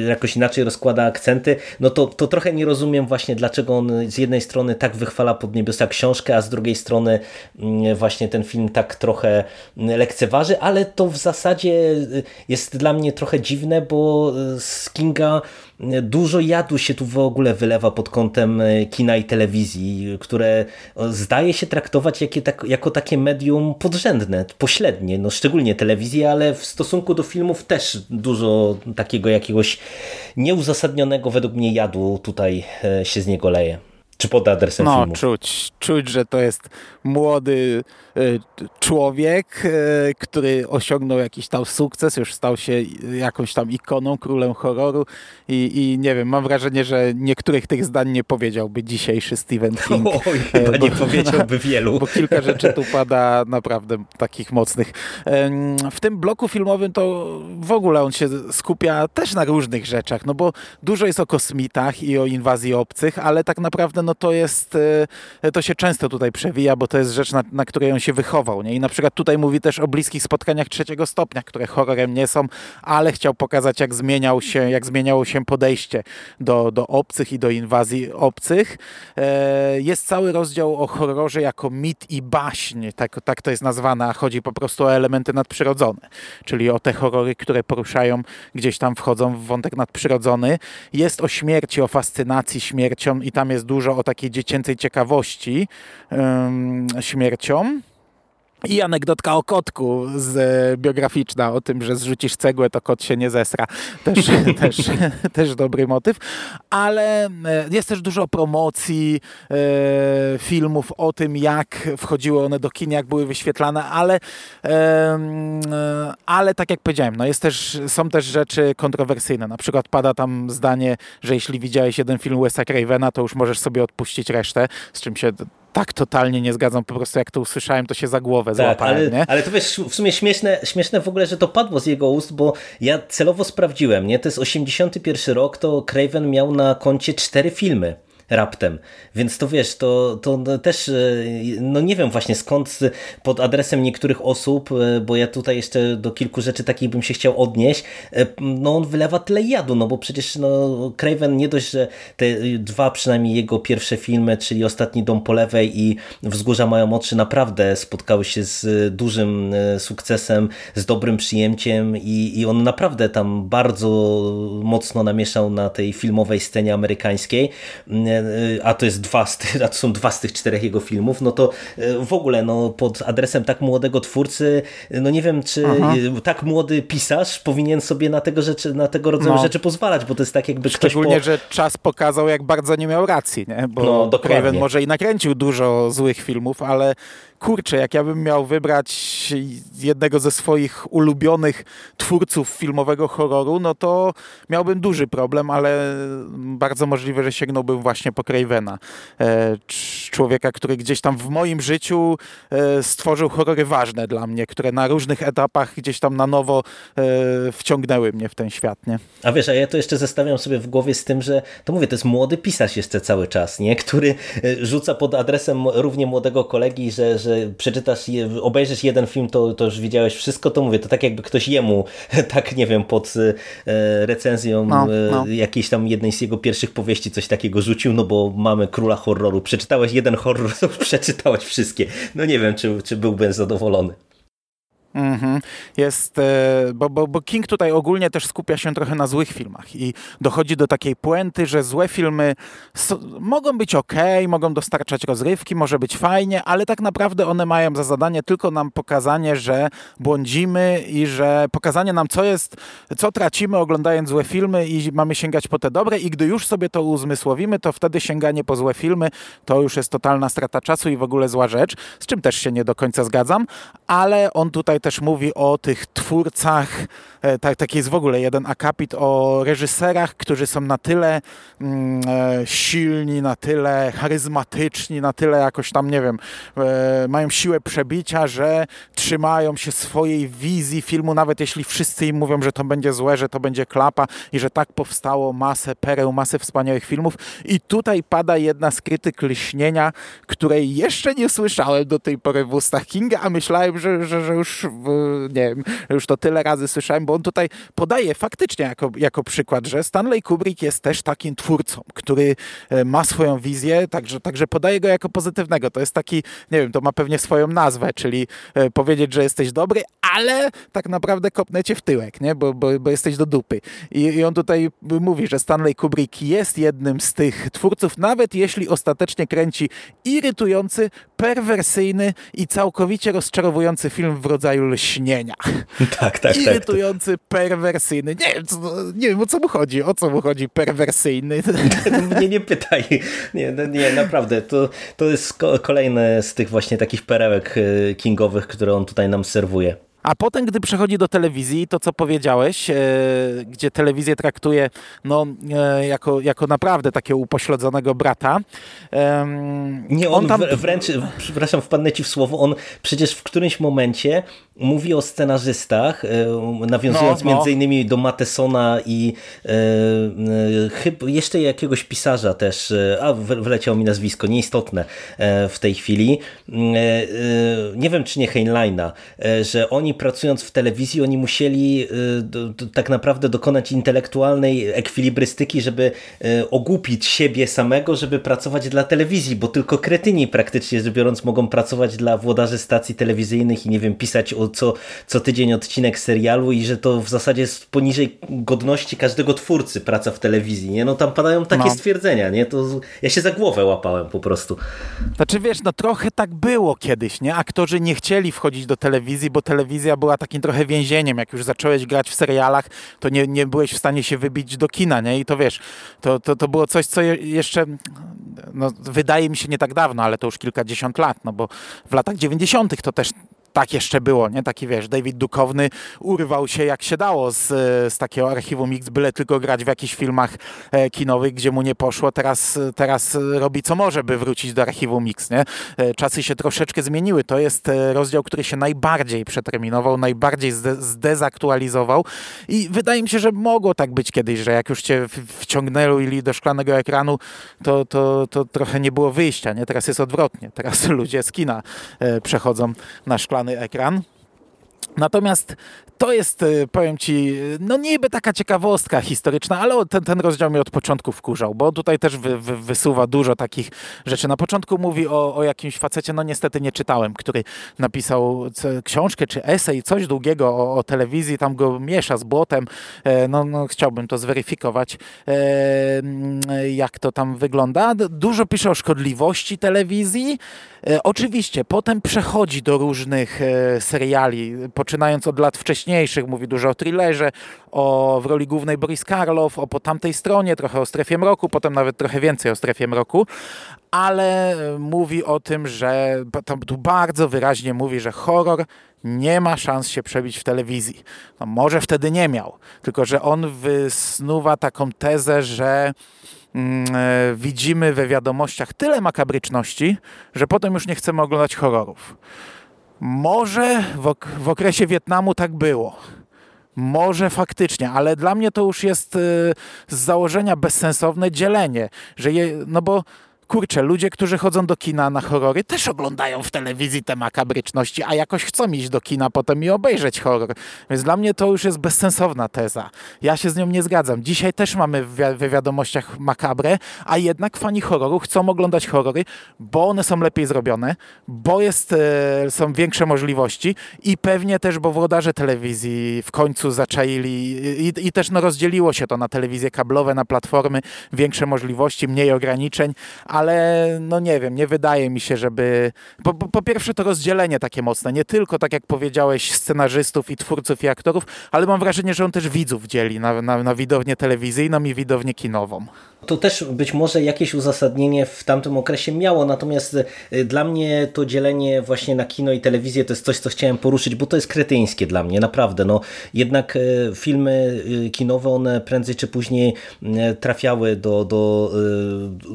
jakoś inaczej rozkłada akcenty, no to, to trochę nie rozumiem właśnie, dlaczego on z jednej strony tak wychwala pod niebiosa książkę, a z drugiej strony mm, właśnie ten film tak trochę lekceważy, ale to w zasadzie jest dla mnie trochę dziwne, bo z Kinga dużo jadu się tu w ogóle wylewa pod kątem e, kina i telewizji, które zdaje się traktować tak, jako takie medium podrzędne, pośrednie, no szczególnie telewizję, ale w stosunku do filmów też dużo takiego jakiegoś nieuzasadnionego według mnie jadu tutaj e, się z niego leje. Czy pod adresem
no,
filmu?
czuć, czuć, że to jest młody y, człowiek, y, który osiągnął jakiś tam sukces, już stał się jakąś tam ikoną, królem horroru i, i nie wiem, mam wrażenie, że niektórych tych zdań nie powiedziałby dzisiejszy Stephen King.
Oj, chyba bo, nie powiedziałby wielu.
Bo kilka rzeczy tu pada naprawdę takich mocnych. W tym bloku filmowym to w ogóle on się skupia też na różnych rzeczach, no bo dużo jest o kosmitach i o inwazji obcych, ale tak naprawdę no to jest, e, to się często tutaj przewija, bo to jest rzecz, na, na której on się wychował. Nie? I na przykład tutaj mówi też o bliskich spotkaniach trzeciego stopnia, które horrorem nie są, ale chciał pokazać, jak zmieniał się, jak zmieniało się podejście do, do obcych i do inwazji obcych. E, jest cały rozdział o horrorze jako mit i baśń, tak, tak to jest nazwane, a chodzi po prostu o elementy nadprzyrodzone, czyli o te horrory, które poruszają, gdzieś tam wchodzą w wątek nadprzyrodzony. Jest o śmierci, o fascynacji śmiercią i tam jest dużo o takiej dziecięcej ciekawości śmiercią. I anegdotka o kotku z, e, biograficzna o tym, że zrzucisz cegłę, to kot się nie zesra. Też, też, też dobry motyw. Ale e, jest też dużo promocji e, filmów o tym, jak wchodziły one do kin, jak były wyświetlane, ale, e, ale tak jak powiedziałem, no jest też, są też rzeczy kontrowersyjne. Na przykład pada tam zdanie, że jeśli widziałeś jeden film Wes'a Cravena, to już możesz sobie odpuścić resztę, z czym się tak totalnie nie zgadzam, po prostu jak to usłyszałem, to się za głowę tak, złapałem.
Ale,
nie?
ale to wiesz, w sumie śmieszne, śmieszne w ogóle, że to padło z jego ust, bo ja celowo sprawdziłem, nie? To jest 81 rok, to Craven miał na koncie cztery filmy raptem. Więc to wiesz, to, to też, e, no nie wiem właśnie skąd pod adresem niektórych osób, e, bo ja tutaj jeszcze do kilku rzeczy takich bym się chciał odnieść, e, no on wylewa tyle jadu, no bo przecież no Craven nie dość, że te dwa przynajmniej jego pierwsze filmy, czyli Ostatni Dom po lewej i Wzgórza mają oczy naprawdę spotkały się z dużym sukcesem, z dobrym przyjęciem i, i on naprawdę tam bardzo mocno namieszał na tej filmowej scenie amerykańskiej, a to jest dwa z tych, a to są dwa z tych czterech jego filmów, no to w ogóle no, pod adresem tak młodego twórcy, no nie wiem, czy Aha. tak młody pisarz powinien sobie na tego, rzeczy, na tego rodzaju no. rzeczy pozwalać, bo to jest tak jakby
Szczególnie,
ktoś
po... że czas pokazał, jak bardzo nie miał racji, nie? bo no, Craven może i nakręcił dużo złych filmów, ale kurczę, jak ja bym miał wybrać jednego ze swoich ulubionych twórców filmowego horroru, no to miałbym duży problem, ale bardzo możliwe, że sięgnąłbym właśnie po Cravena. E, człowieka, który gdzieś tam w moim życiu e, stworzył horrory ważne dla mnie, które na różnych etapach gdzieś tam na nowo e, wciągnęły mnie w ten świat, nie?
A wiesz, a ja to jeszcze zestawiam sobie w głowie z tym, że to mówię, to jest młody pisarz jeszcze cały czas, nie? Który rzuca pod adresem równie młodego kolegi, że, że że przeczytasz, obejrzysz jeden film, to, to już widziałeś wszystko, to mówię, to tak jakby ktoś jemu, tak nie wiem, pod e, recenzją no, e, no. jakiejś tam jednej z jego pierwszych powieści coś takiego rzucił, no bo mamy króla horroru. Przeczytałeś jeden horror, to przeczytałeś wszystkie. No nie wiem, czy, czy byłbym zadowolony.
Mhm. Jest, e, bo, bo, bo King tutaj ogólnie też skupia się trochę na złych filmach i dochodzi do takiej puenty, że złe filmy mogą być ok, mogą dostarczać rozrywki, może być fajnie, ale tak naprawdę one mają za zadanie tylko nam pokazanie, że błądzimy i że pokazanie nam, co jest, co tracimy oglądając złe filmy i mamy sięgać po te dobre i gdy już sobie to uzmysłowimy, to wtedy sięganie po złe filmy to już jest totalna strata czasu i w ogóle zła rzecz, z czym też się nie do końca zgadzam, ale on tutaj też mówi o tych twórcach, tak, taki jest w ogóle jeden akapit o reżyserach, którzy są na tyle mm, e, silni, na tyle charyzmatyczni, na tyle jakoś tam, nie wiem, e, mają siłę przebicia, że trzymają się swojej wizji filmu, nawet jeśli wszyscy im mówią, że to będzie złe, że to będzie klapa i że tak powstało masę pereł, masę wspaniałych filmów. I tutaj pada jedna z krytyk lśnienia, której jeszcze nie słyszałem do tej pory w ustach Kinga, a myślałem, że, że, że już nie wiem, już to tyle razy słyszałem, bo on tutaj podaje faktycznie jako, jako przykład, że Stanley Kubrick jest też takim twórcą, który e, ma swoją wizję, także, także podaje go jako pozytywnego. To jest taki, nie wiem, to ma pewnie swoją nazwę, czyli e, powiedzieć, że jesteś dobry, ale tak naprawdę kopnę cię w tyłek, nie? Bo, bo, bo jesteś do dupy. I, I on tutaj mówi, że Stanley Kubrick jest jednym z tych twórców, nawet jeśli ostatecznie kręci irytujący, perwersyjny i całkowicie rozczarowujący film w rodzaju lśnienia.
Tak, tak, tak.
Irytujący, tak. perwersyjny. Nie wiem, co, nie wiem, o co mu chodzi. O co mu chodzi perwersyjny?
Mnie nie pytaj. Nie, no nie naprawdę. To, to jest kolejne z tych właśnie takich perełek e, kingowych, które on tutaj nam serwuje.
A potem, gdy przechodzi do telewizji, to co powiedziałeś, e, gdzie telewizję traktuje no, e, jako, jako naprawdę takiego upośledzonego brata.
E, Nie, on, on tam... wręcz, przepraszam, wpadnę ci w słowo, on przecież w którymś momencie mówi o scenarzystach, e, nawiązując no, no. między innymi do Matesona i e, e, chyba jeszcze jakiegoś pisarza też, a wleciało mi nazwisko, nieistotne w tej chwili. Nie wiem, czy nie Heinleina, że oni pracując w telewizji, oni musieli tak naprawdę dokonać intelektualnej ekwilibrystyki, żeby ogłupić siebie samego, żeby pracować dla telewizji, bo tylko kretyni praktycznie rzecz biorąc mogą pracować dla włodarzy stacji telewizyjnych i nie wiem, pisać o co, co tydzień odcinek serialu i że to w zasadzie jest poniżej godności każdego twórcy praca w telewizji, nie? No tam padają takie no. stwierdzenia, nie? To ja się za głowę łapałem po prostu.
Znaczy wiesz, no trochę tak było kiedyś, nie? Aktorzy nie chcieli wchodzić do telewizji, bo telewizja była takim trochę więzieniem. Jak już zacząłeś grać w serialach, to nie, nie byłeś w stanie się wybić do kina, nie? I to wiesz, to, to, to było coś, co jeszcze no, wydaje mi się nie tak dawno, ale to już kilkadziesiąt lat, no bo w latach 90. to też tak jeszcze było, nie? Taki wiesz, David Dukowny urwał się jak się dało z, z takiego archiwum X, byle tylko grać w jakichś filmach e, kinowych, gdzie mu nie poszło. Teraz, teraz robi co może, by wrócić do archiwum X, nie? E, czasy się troszeczkę zmieniły. To jest e, rozdział, który się najbardziej przeterminował, najbardziej zde zdezaktualizował i wydaje mi się, że mogło tak być kiedyś, że jak już cię wciągnęli do szklanego ekranu, to, to, to trochę nie było wyjścia, nie? Teraz jest odwrotnie. Teraz ludzie z kina przechodzą na szklany ekran. Natomiast to jest, y, powiem ci, no niby taka ciekawostka historyczna, ale ten, ten rozdział mnie od początku wkurzał, bo tutaj też wy, wy, wysuwa dużo takich rzeczy. Na początku mówi o, o jakimś facecie, no niestety nie czytałem, który napisał książkę czy esej, coś długiego o, o telewizji, tam go miesza z błotem. E, no, no, chciałbym to zweryfikować, e, jak to tam wygląda. Dużo pisze o szkodliwości telewizji. E, oczywiście, potem przechodzi do różnych seriali, poczynając od lat wcześniejszych, mówi dużo o thrillerze, o w roli głównej Boris Karloff, o po tamtej stronie, trochę o strefie mroku, potem nawet trochę więcej o strefie mroku, ale mówi o tym, że tu bardzo wyraźnie mówi, że horror nie ma szans się przebić w telewizji. No może wtedy nie miał, tylko że on wysnuwa taką tezę, że e, widzimy we wiadomościach tyle makabryczności, że potem już nie chcemy oglądać horrorów. Może w, ok w okresie Wietnamu tak było. Może faktycznie, ale dla mnie to już jest y, z założenia bezsensowne dzielenie, że je, no bo kurczę, ludzie, którzy chodzą do kina na horrory, też oglądają w telewizji te makabryczności, a jakoś chcą iść do kina potem i obejrzeć horror. Więc dla mnie to już jest bezsensowna teza. Ja się z nią nie zgadzam. Dzisiaj też mamy we wiadomościach makabre, a jednak fani horroru chcą oglądać horrory, bo one są lepiej zrobione, bo jest, e, są większe możliwości i pewnie też, bo włodarze telewizji w końcu zaczaili i, i też no, rozdzieliło się to na telewizje kablowe, na platformy, większe możliwości, mniej ograniczeń, a ale no nie wiem, nie wydaje mi się, żeby... Po, po, po, pierwsze to rozdzielenie takie mocne, nie tylko tak jak powiedziałeś scenarzystów i twórców i aktorów, ale mam wrażenie, że on też widzów dzieli na, na, na widownię telewizyjną i widownię kinową.
To też być może jakieś uzasadnienie w tamtym okresie miało, natomiast y, dla mnie to dzielenie właśnie na kino i telewizję to jest coś, co chciałem poruszyć, bo to jest kretyńskie dla mnie, naprawdę. No, jednak y, filmy y, kinowe, one prędzej czy później trafiały do, do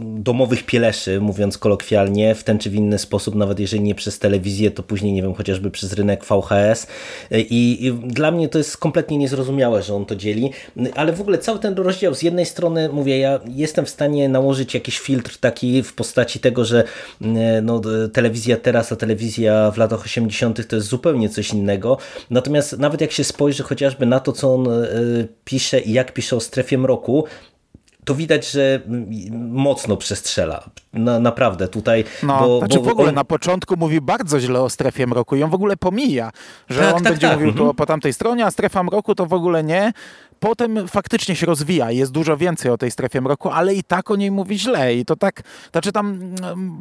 domowych pieleszy, mówiąc kolokwialnie, w ten czy w inny sposób, nawet jeżeli nie przez telewizję, to później, nie wiem, chociażby przez rynek VHS. I, dla mnie to jest kompletnie niezrozumiałe, że on to dzieli, ale w ogóle cały ten rozdział z jednej strony, mówię, ja jestem w stanie nałożyć jakiś filtr taki w postaci tego, że mm, no, telewizja teraz, a telewizja w latach 80. to jest zupełnie coś innego. Natomiast nawet jak się spojrzy chociażby na to, co on e, pisze i jak pisze o strefie mroku, to widać, że mocno przestrzela. Na, naprawdę tutaj.
No, bo, znaczy bo w ogóle on... na początku mówi bardzo źle o strefie mroku i on w ogóle pomija, że tak, on tak, będzie tak. mówił mhm. po tamtej stronie, a strefa mroku to w ogóle nie. Potem faktycznie się rozwija, jest dużo więcej o tej strefie mroku, ale i tak o niej mówi źle. I to tak, znaczy tam mm,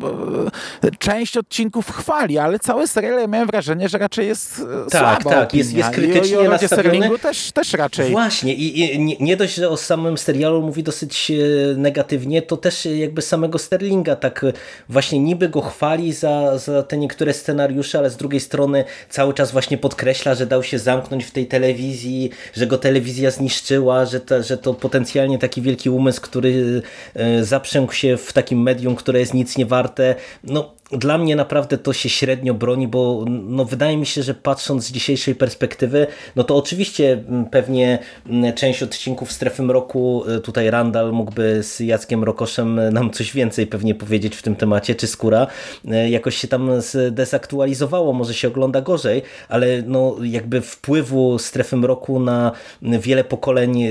część odcinków chwali, ale całe serial ja miałem wrażenie, że raczej jest e,
tak, słaba Tak, jest, jest krytycznie I o,
i Sterlingu też, też raczej.
Właśnie i, i nie, nie dość, że o samym serialu mówi dosyć e, negatywnie, to też jakby samego Sterlinga tak właśnie niby go chwali za, za te niektóre scenariusze, ale z drugiej strony cały czas właśnie podkreśla, że dał się zamknąć w tej telewizji, że go telewizja zniszczyła zniszczyła, że to, że to potencjalnie taki wielki umysł, który e, zaprzęgł się w takim medium, które jest nic nie warte. No, dla mnie naprawdę to się średnio broni, bo no, wydaje mi się, że patrząc z dzisiejszej perspektywy, no to oczywiście pewnie część odcinków Strefy Mroku, e, tutaj Randall mógłby z Jackiem Rokoszem nam coś więcej pewnie powiedzieć w tym temacie, czy Skóra, e, jakoś się tam zdezaktualizowało, może się ogląda gorzej, ale no jakby wpływu Strefy Mroku na wiele pokoleń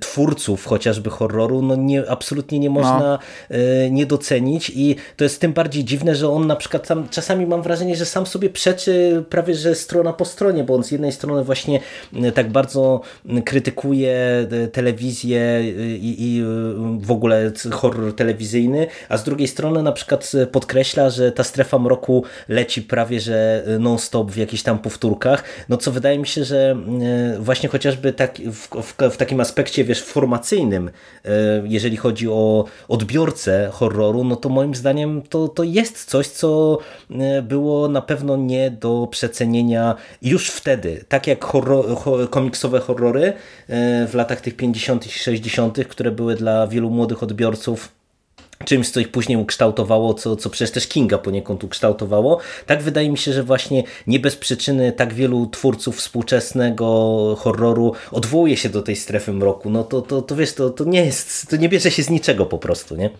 twórców chociażby horroru, no nie, absolutnie nie można no. nie docenić i to jest tym bardziej dziwne, że on on na przykład tam czasami mam wrażenie, że sam sobie przeczy prawie, że strona po stronie, bo on z jednej strony właśnie e, tak bardzo krytykuje e, telewizję e, i, i w ogóle horror telewizyjny, a z drugiej strony na przykład podkreśla, że ta strefa mroku leci prawie, że non-stop w jakichś tam powtórkach, no co wydaje mi się, że właśnie chociażby tak, w, w, w takim aspekcie, wiesz, formacyjnym, jeżeli chodzi o odbiorcę horroru, no to moim zdaniem to, to jest coś, co e, było na pewno nie do przecenienia już wtedy. Tak jak horror, komiksowe horrory e, w latach tych 50. i 60., które były dla wielu młodych odbiorców czymś, co ich później ukształtowało, co, co przecież też Kinga poniekąd ukształtowało. Tak wydaje mi się, że właśnie nie bez przyczyny tak wielu twórców współczesnego horroru odwołuje się do tej strefy mroku. No to, to, to wiesz, to, to nie jest, to nie bierze się z niczego po prostu, nie?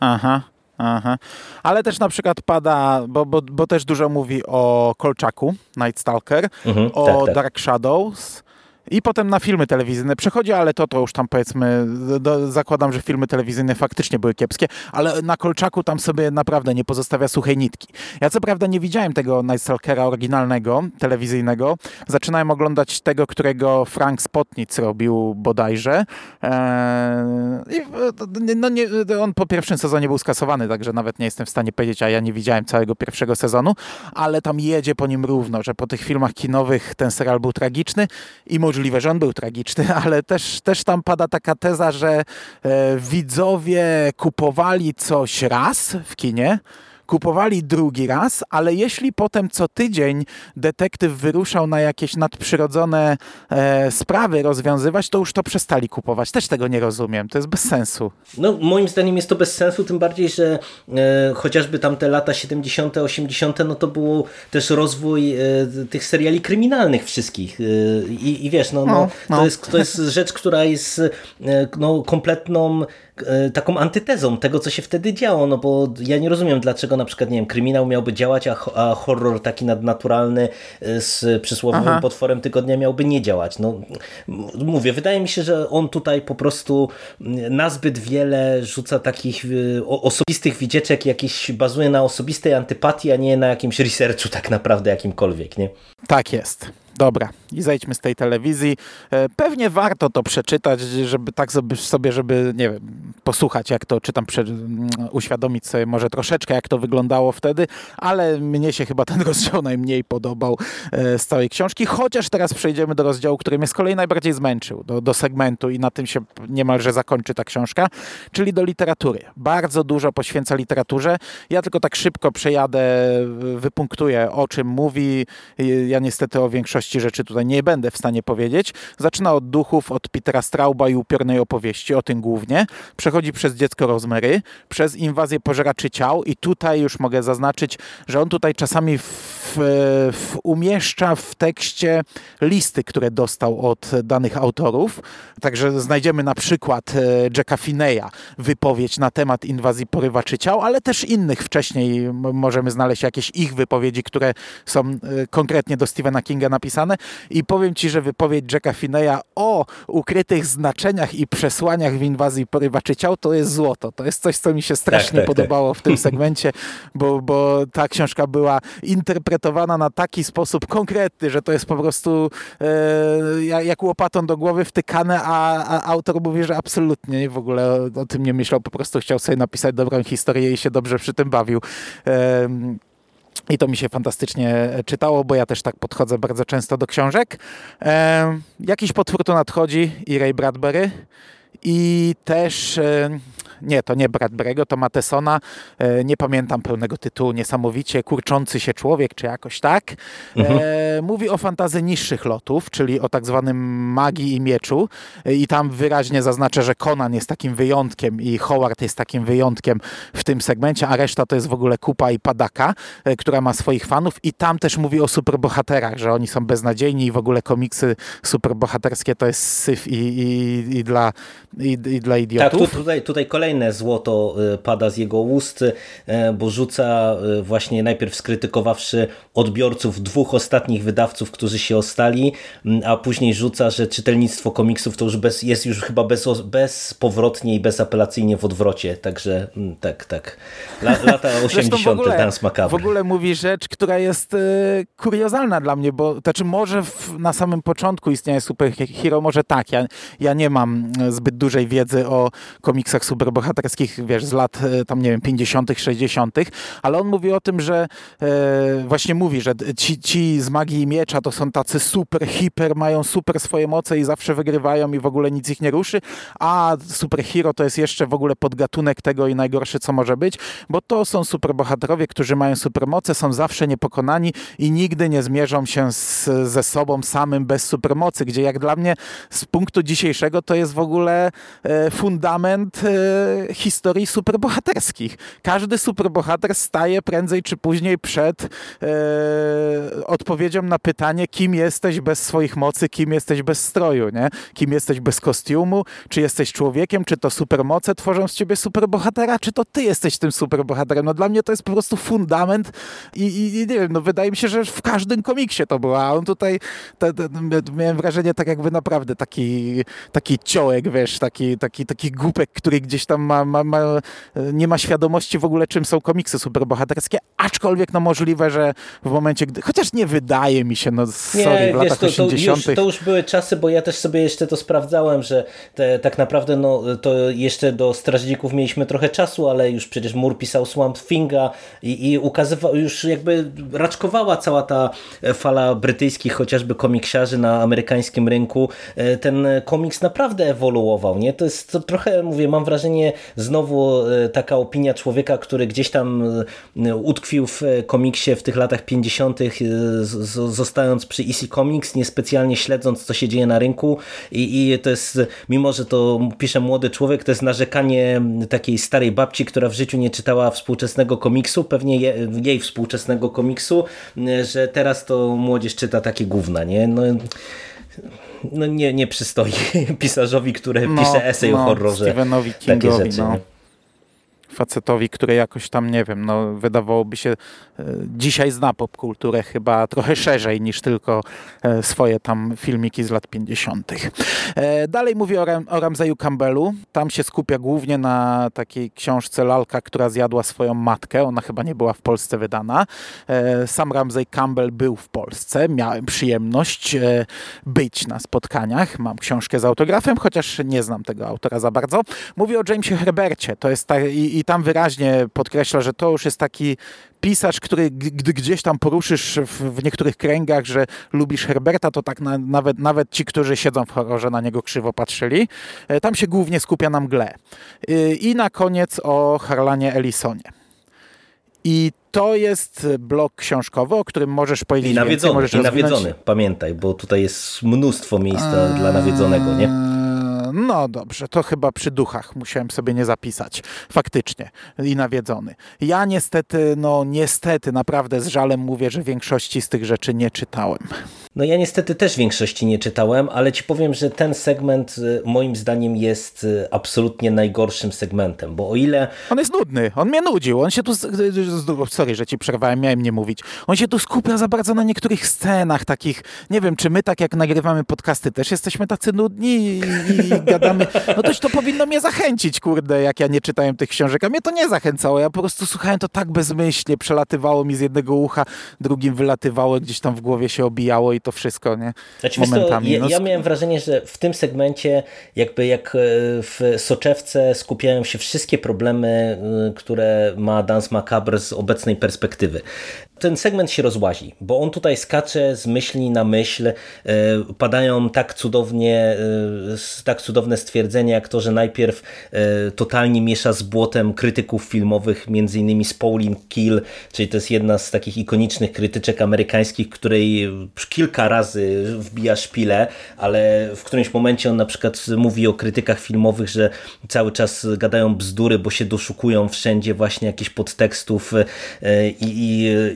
Aha. Aha. Ale też na przykład pada, bo, bo, bo też dużo mówi o Kolczaku, Night Stalker, mhm, o tak, tak. Dark Shadows, i potem na filmy telewizyjne przechodzi, ale to to już tam powiedzmy, do, zakładam, że filmy telewizyjne faktycznie były kiepskie, ale na Kolczaku tam sobie naprawdę nie pozostawia suchej nitki. Ja co prawda nie widziałem tego Night Stalkera oryginalnego, telewizyjnego. Zaczynałem oglądać tego, którego Frank Spotnic robił bodajże. Eee, no nie, on po pierwszym sezonie był skasowany, także nawet nie jestem w stanie powiedzieć, a ja nie widziałem całego pierwszego sezonu, ale tam jedzie po nim równo, że po tych filmach kinowych ten serial był tragiczny i może możliwe, że on był tragiczny, ale też, też tam pada taka teza, że e, widzowie kupowali coś raz w kinie, kupowali drugi raz, ale jeśli potem co tydzień detektyw wyruszał na jakieś nadprzyrodzone e, sprawy rozwiązywać, to już to przestali kupować. Też tego nie rozumiem. To jest bez sensu.
No, moim zdaniem jest to bez sensu, tym bardziej, że e, chociażby tam te lata 70., 80., no to był też rozwój e, tych seriali kryminalnych wszystkich. E, i, I wiesz, no, no, no, no. To, jest, to jest rzecz, która jest e, no, kompletną taką antytezą tego, co się wtedy działo, no bo ja nie rozumiem, dlaczego na przykład, nie wiem, kryminał miałby działać, a, a horror taki nadnaturalny e, z przysłowiowym Aha. potworem tygodnia miałby nie działać. No, mówię, wydaje mi się, że on tutaj po prostu nazbyt wiele rzuca takich e, osobistych widzieczek, jakieś bazuje na osobistej antypatii, a nie na jakimś researchu tak naprawdę jakimkolwiek, nie?
Tak jest. Dobra, i zejdźmy z tej telewizji. E, pewnie warto to przeczytać, żeby tak sobie, żeby, nie wiem, posłuchać, jak to czytam, mm, uświadomić sobie może troszeczkę, jak to wyglądało wtedy, ale mnie się chyba ten rozdział najmniej podobał e, z całej książki, chociaż teraz przejdziemy do rozdziału, który mnie z kolei najbardziej zmęczył, do, do segmentu i na tym się niemalże zakończy ta książka, czyli do literatury. Bardzo dużo poświęca literaturze. Ja tylko tak szybko przejadę, wypunktuję, o czym mówi. Ja niestety o większości rzeczy tutaj nie będę w stanie powiedzieć. Zaczyna od duchów, od Petera Strauba i upiornej opowieści, o tym głównie. Przechodzi przez dziecko Rozmery, przez inwazję pożeraczy ciał i tutaj już mogę zaznaczyć, że on tutaj czasami w, w umieszcza w tekście listy, które dostał od danych autorów. Także znajdziemy na przykład e, Jacka Fineya, wypowiedź na temat inwazji porywaczy ciał, ale też innych wcześniej możemy znaleźć jakieś ich wypowiedzi, które są e, konkretnie do Stephena Kinga napisane i powiem Ci, że wypowiedź Jacka Fineya o ukrytych znaczeniach i przesłaniach w inwazji porywaczy ciał to jest złoto. To jest coś, co mi się strasznie tak, tak, tak. podobało tak. w tym segmencie, bo, bo ta książka była interpretowana na taki sposób konkretny, że to jest po prostu e, jak łopatą do głowy wtykane, a, a autor mówi, że absolutnie w ogóle o, o, tym nie myślał, po prostu chciał sobie napisać dobrą historię i się dobrze przy tym bawił. E, i to mi się fantastycznie czytało, bo ja też tak podchodzę bardzo często do książek. E, jakiś potwór tu nadchodzi i Ray Bradbury. I też e, nie, to nie Bradbury'ego, to Matesona, e, nie pamiętam pełnego tytułu, niesamowicie kurczący się człowiek, czy jakoś tak. E, mhm. Mówi o fantazji niższych lotów, czyli o tak zwanym magii i mieczu e, i tam wyraźnie zaznaczę, że Conan jest takim wyjątkiem i Howard jest takim wyjątkiem w tym segmencie, a reszta to jest w ogóle kupa i padaka, która ma swoich fanów i tam też mówi o superbohaterach, że oni są beznadziejni i w ogóle komiksy superbohaterskie to jest syf i, i, i dla, i, i dla idiotów.
Tak, tu, tutaj, tutaj kolejny kolejne złoto y, pada z jego ust, y, bo rzuca y, właśnie najpierw skrytykowawszy odbiorców dwóch ostatnich wydawców, którzy się ostali, a później rzuca, że czytelnictwo komiksów to już bez, jest już chyba bez, bezpowrotnie i bezapelacyjnie w odwrocie. Także tak, tak. Lata 80. Dance Macabre.
W ogóle mówi rzecz, która jest y, kuriozalna dla mnie, bo to znaczy może w, na samym początku istnienia superhero, może tak. Ja, ja nie mam zbyt dużej wiedzy o komiksach super bohaterskich, wiesz, z lat e, tam, nie wiem, 50., 60., ale on mówi o tym, że e, właśnie mówi, że ci, ci z magii miecza to są tacy super, hiper, mają super swoje moce i zawsze wygrywają i w ogóle nic ich nie ruszy, a superhero to jest jeszcze w ogóle podgatunek tego i najgorszy, co może być, bo to są superbohaterowie, którzy mają supermoce, są zawsze niepokonani i nigdy nie zmierzą się z, ze sobą samym bez supermocy, gdzie jak dla mnie z punktu dzisiejszego to jest w ogóle e, fundament e, historii superbohaterskich. Każdy superbohater staje prędzej czy później przed e, odpowiedzią na pytanie, kim jesteś bez swoich mocy, kim jesteś bez stroju, nie? kim jesteś bez kostiumu, czy jesteś człowiekiem, czy to supermoce tworzą z ciebie superbohatera, czy to ty jesteś tym superbohaterem. No dla mnie to jest po prostu fundament i, i, i nie wiem, no wydaje mi się, że w każdym komiksie to było, a on tutaj te, te, miałem wrażenie tak jakby naprawdę taki, taki ciołek, wiesz, taki, taki, taki głupek, który gdzieś tam ma, ma, ma, nie ma świadomości w ogóle czym są komiksy superbohaterskie, aczkolwiek no możliwe, że w momencie, gdy, chociaż nie wydaje mi się, no sorry,
nie,
w latach
to,
80
to, już, to już były czasy, bo ja też sobie jeszcze to sprawdzałem, że te, tak naprawdę no, to jeszcze do Strażników mieliśmy trochę czasu, ale już przecież Mur pisał Swamp Thinga i, i ukazywał, już jakby raczkowała cała ta fala brytyjskich chociażby komiksiarzy na amerykańskim rynku. E, ten komiks naprawdę ewoluował, nie? To jest to trochę, mówię, mam wrażenie znowu e, taka opinia człowieka, który gdzieś tam e, utkwił w komiksie w tych latach 50., zostając przy EC Comics, niespecjalnie śledząc, co się dzieje na rynku i, i to jest, mimo że to pisze młody człowiek, to jest narzekanie takiej starej babci, która w życiu nie czytała współczesnego komiksu, pewnie je, jej współczesnego komiksu, że teraz to młodzież czyta takie gówna, nie? No, no nie, nie przystoi pisarzowi, który no, pisze esej no, o horrorze.
Stephenowi Kingowi, no facetowi, który jakoś tam, nie wiem, no wydawałoby się, e, dzisiaj zna popkulturę chyba trochę szerzej niż tylko e, swoje tam filmiki z lat 50. E, dalej mówię o, Ram o Ramzeju Campbellu. Tam się skupia głównie na takiej książce Lalka, która zjadła swoją matkę. Ona chyba nie była w Polsce wydana. Sam Ramzej Campbell był w Polsce. Miałem przyjemność być na spotkaniach. Mam książkę z autografem, chociaż nie znam tego autora za bardzo. Mówię o Jamesie Herbercie. To jest ta, i, i tam wyraźnie podkreśla, że to już jest taki pisarz, który gdy gdzieś tam poruszysz w, w niektórych kręgach, że lubisz Herberta, to tak na, nawet, nawet ci, którzy siedzą w horrorze, na niego krzywo patrzyli. E, tam się głównie skupia na mgle. E, I na koniec o Harlanie Ellisonie. I to jest blok książkowy, o którym możesz powiedzieć I
nawiedzony,
więcej.
I nawiedzony, pamiętaj, bo tutaj jest mnóstwo miejsca eee... dla nawiedzonego, nie?
No dobrze, to chyba przy duchach musiałem sobie nie zapisać. Faktycznie. I nawiedzony. Ja niestety, no niestety, naprawdę z żalem mówię, że większości z tych rzeczy nie czytałem.
No ja niestety też większości nie czytałem, ale ci powiem, że ten segment y, moim zdaniem jest y, absolutnie najgorszym segmentem, bo o ile...
On jest nudny, on mnie nudził, on się tu... Sorry, że ci przerwałem, miałem nie mówić. On się tu skupia za bardzo na niektórych scenach takich, nie wiem, czy my tak jak nagrywamy podcasty też jesteśmy tacy nudni i, i gadamy. No toś to powinno mnie zachęcić, kurde, jak ja nie czytałem tych książek, a mnie to nie zachęcało. Ja po prostu słuchałem to tak bezmyślnie, przelatywało mi z jednego ucha, drugim wylatywało, gdzieś tam w głowie się obijało i to wszystko, nie?
Znaczy, Momentami. ja, no, ja miałem wrażenie, że w tym segmencie jakby jak e, w soczewce skupiają się wszystkie problemy, e, które ma Dance Macabre z obecnej perspektywy ten segment się rozłazi, bo on tutaj skacze z myśli na myśl, e, padają tak cudownie, e, tak cudowne stwierdzenia, jak to, że najpierw e, totalnie miesza z błotem krytyków filmowych, między innymi z Pauline Kill, czyli to jest jedna z takich ikonicznych krytyczek amerykańskich, której kilka razy wbija szpilę, ale w którymś momencie on na przykład mówi o krytykach filmowych, że cały czas gadają bzdury, bo się doszukują wszędzie właśnie jakichś podtekstów i,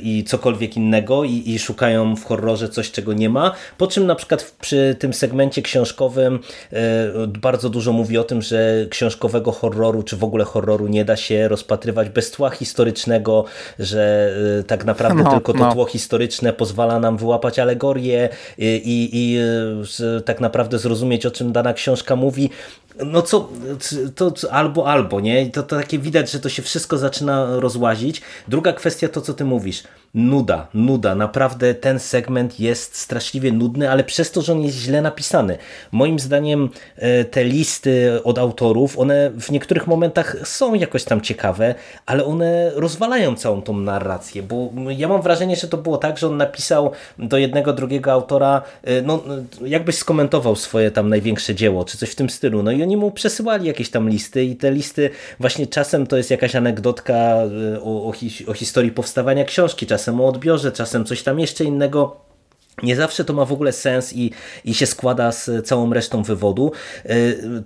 i i cokolwiek innego i, i, szukają w horrorze coś, czego nie ma. Po czym na przykład przy tym segmencie książkowym e, bardzo dużo mówi o tym, że książkowego horroru, czy w ogóle horroru nie da się rozpatrywać bez tła historycznego, że e, tak naprawdę no, tylko to no. tło historyczne pozwala nam wyłapać alegorię i, i, i e, tak naprawdę zrozumieć, o czym dana książka mówi no co, to, to, albo, albo, nie? To, to takie widać, że to się wszystko zaczyna rozłazić. Druga kwestia to, co ty mówisz nuda, nuda. Naprawdę ten segment jest straszliwie nudny, ale przez to, że on jest źle napisany. Moim zdaniem e, te listy od autorów, one w niektórych momentach są jakoś tam ciekawe, ale one rozwalają całą tą narrację, bo ja mam wrażenie, że to było tak, że on napisał do jednego, drugiego autora, e, no jakbyś skomentował swoje tam największe dzieło, czy coś w tym stylu, no i oni mu przesyłali jakieś tam listy i te listy właśnie czasem to jest jakaś anegdotka e, o, o, o historii powstawania książki, czasem czasem o odbiorze, czasem coś tam jeszcze innego. Nie zawsze to ma w ogóle sens i, i się składa z całą resztą wywodu. E,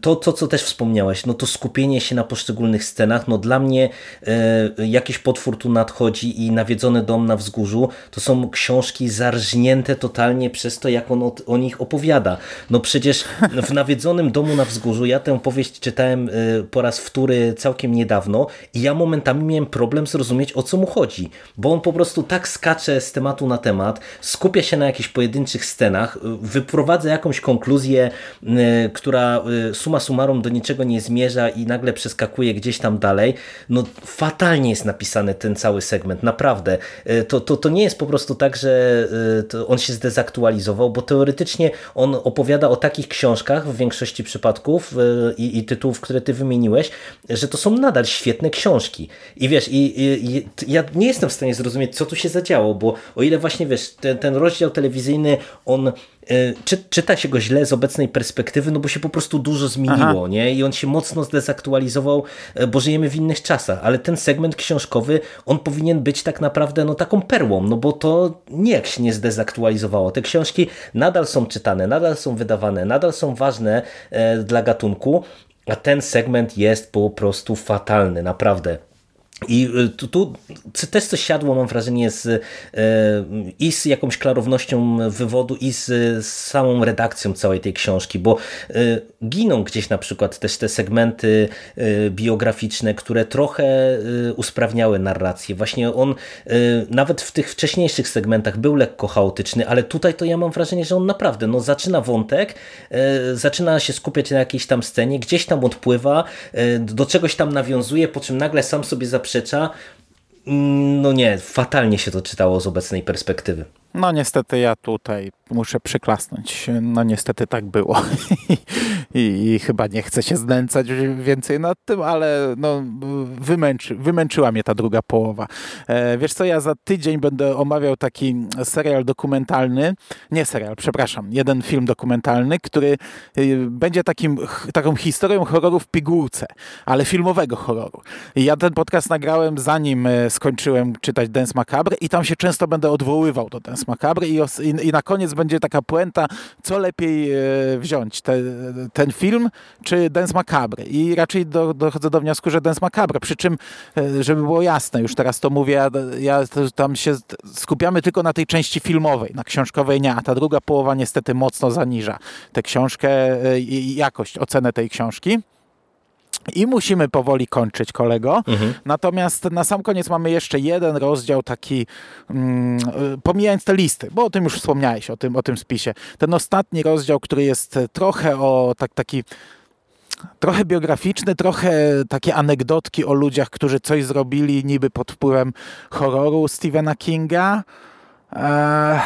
to, to, co też wspomniałeś, no to skupienie się na poszczególnych scenach, no dla mnie e, jakiś potwór tu nadchodzi i nawiedzony dom na wzgórzu, to są książki zarżnięte totalnie przez to, jak on o, o nich opowiada. No przecież w nawiedzonym domu na wzgórzu, ja tę powieść czytałem e, po raz wtóry całkiem niedawno i ja momentami miałem problem zrozumieć, o co mu chodzi, bo on po prostu tak skacze z tematu na temat, skupia się na jakichś jakichś pojedynczych scenach, wyprowadza jakąś konkluzję, y, która y, suma summarum do niczego nie zmierza i nagle przeskakuje gdzieś tam dalej. No fatalnie jest napisany ten cały segment, naprawdę. Y, to, to, to nie jest po prostu tak, że on się zdezaktualizował, bo teoretycznie on opowiada o takich książkach w większości przypadków i, i tytułów, które ty wymieniłeś, że to są nadal świetne książki. I wiesz, i, i, ja nie jestem w stanie zrozumieć, co tu się zadziało, bo o ile właśnie, wiesz, ten, ten rozdział telewizyjny telewizyjny, on e, czy, czyta się go źle z obecnej perspektywy, no bo się po prostu dużo zmieniło, nie? I on się mocno zdezaktualizował, e, bo żyjemy w innych czasach, ale ten segment książkowy, on powinien być tak naprawdę no taką perłą, no bo to nie się nie zdezaktualizowało. Te książki nadal są czytane, nadal są wydawane, nadal są ważne e, dla gatunku, a ten segment jest po prostu fatalny, naprawdę. I y, tu, tu, też coś siadło, mam wrażenie, z, y, i z jakąś klarownością wywodu, i z, z samą redakcją całej tej książki, bo y, giną gdzieś na przykład też te segmenty biograficzne, które trochę usprawniały narrację. Właśnie on nawet w tych wcześniejszych segmentach był lekko chaotyczny, ale tutaj to ja mam wrażenie, że on naprawdę no, zaczyna wątek, zaczyna się skupiać na jakiejś tam scenie, gdzieś tam odpływa, do czegoś tam nawiązuje, po czym nagle sam sobie zaprzecza zaprzecza, no nie, fatalnie się to czytało z obecnej perspektywy.
No niestety ja tutaj muszę przyklasnąć. No niestety tak było. I, I, chyba nie chcę się znęcać więcej nad tym, ale no, wymęczy, wymęczyła mnie ta druga połowa. E, wiesz co, ja za tydzień będę omawiał taki serial dokumentalny, nie serial, przepraszam, jeden film dokumentalny, który y, będzie takim, taką historią horroru w pigułce, ale filmowego horroru. I ja ten podcast nagrałem zanim e, skończyłem czytać Dance Macabre i tam się często będę odwoływał do Dance Macabre i, i, i na koniec będzie taka puenta, co lepiej e, wziąć, te, ten film czy Dance Macabre. I raczej do, dochodzę do wniosku, że Dance Macabre, przy czym, e, żeby było jasne, już teraz to mówię, ja, ja tam się skupiamy tylko na tej części filmowej, na książkowej nie, a ta druga połowa niestety mocno zaniża tę książkę e, i jakość, ocenę tej książki. I musimy powoli kończyć, kolego. Mhm. Natomiast na sam koniec mamy jeszcze jeden rozdział taki, mm, pomijając te listy, bo o tym już wspomniałeś, o tym, o tym spisie. Ten ostatni rozdział, który jest trochę o tak, taki trochę biograficzny, trochę takie anegdotki o ludziach, którzy coś zrobili niby pod wpływem horroru Stephena Kinga. Eee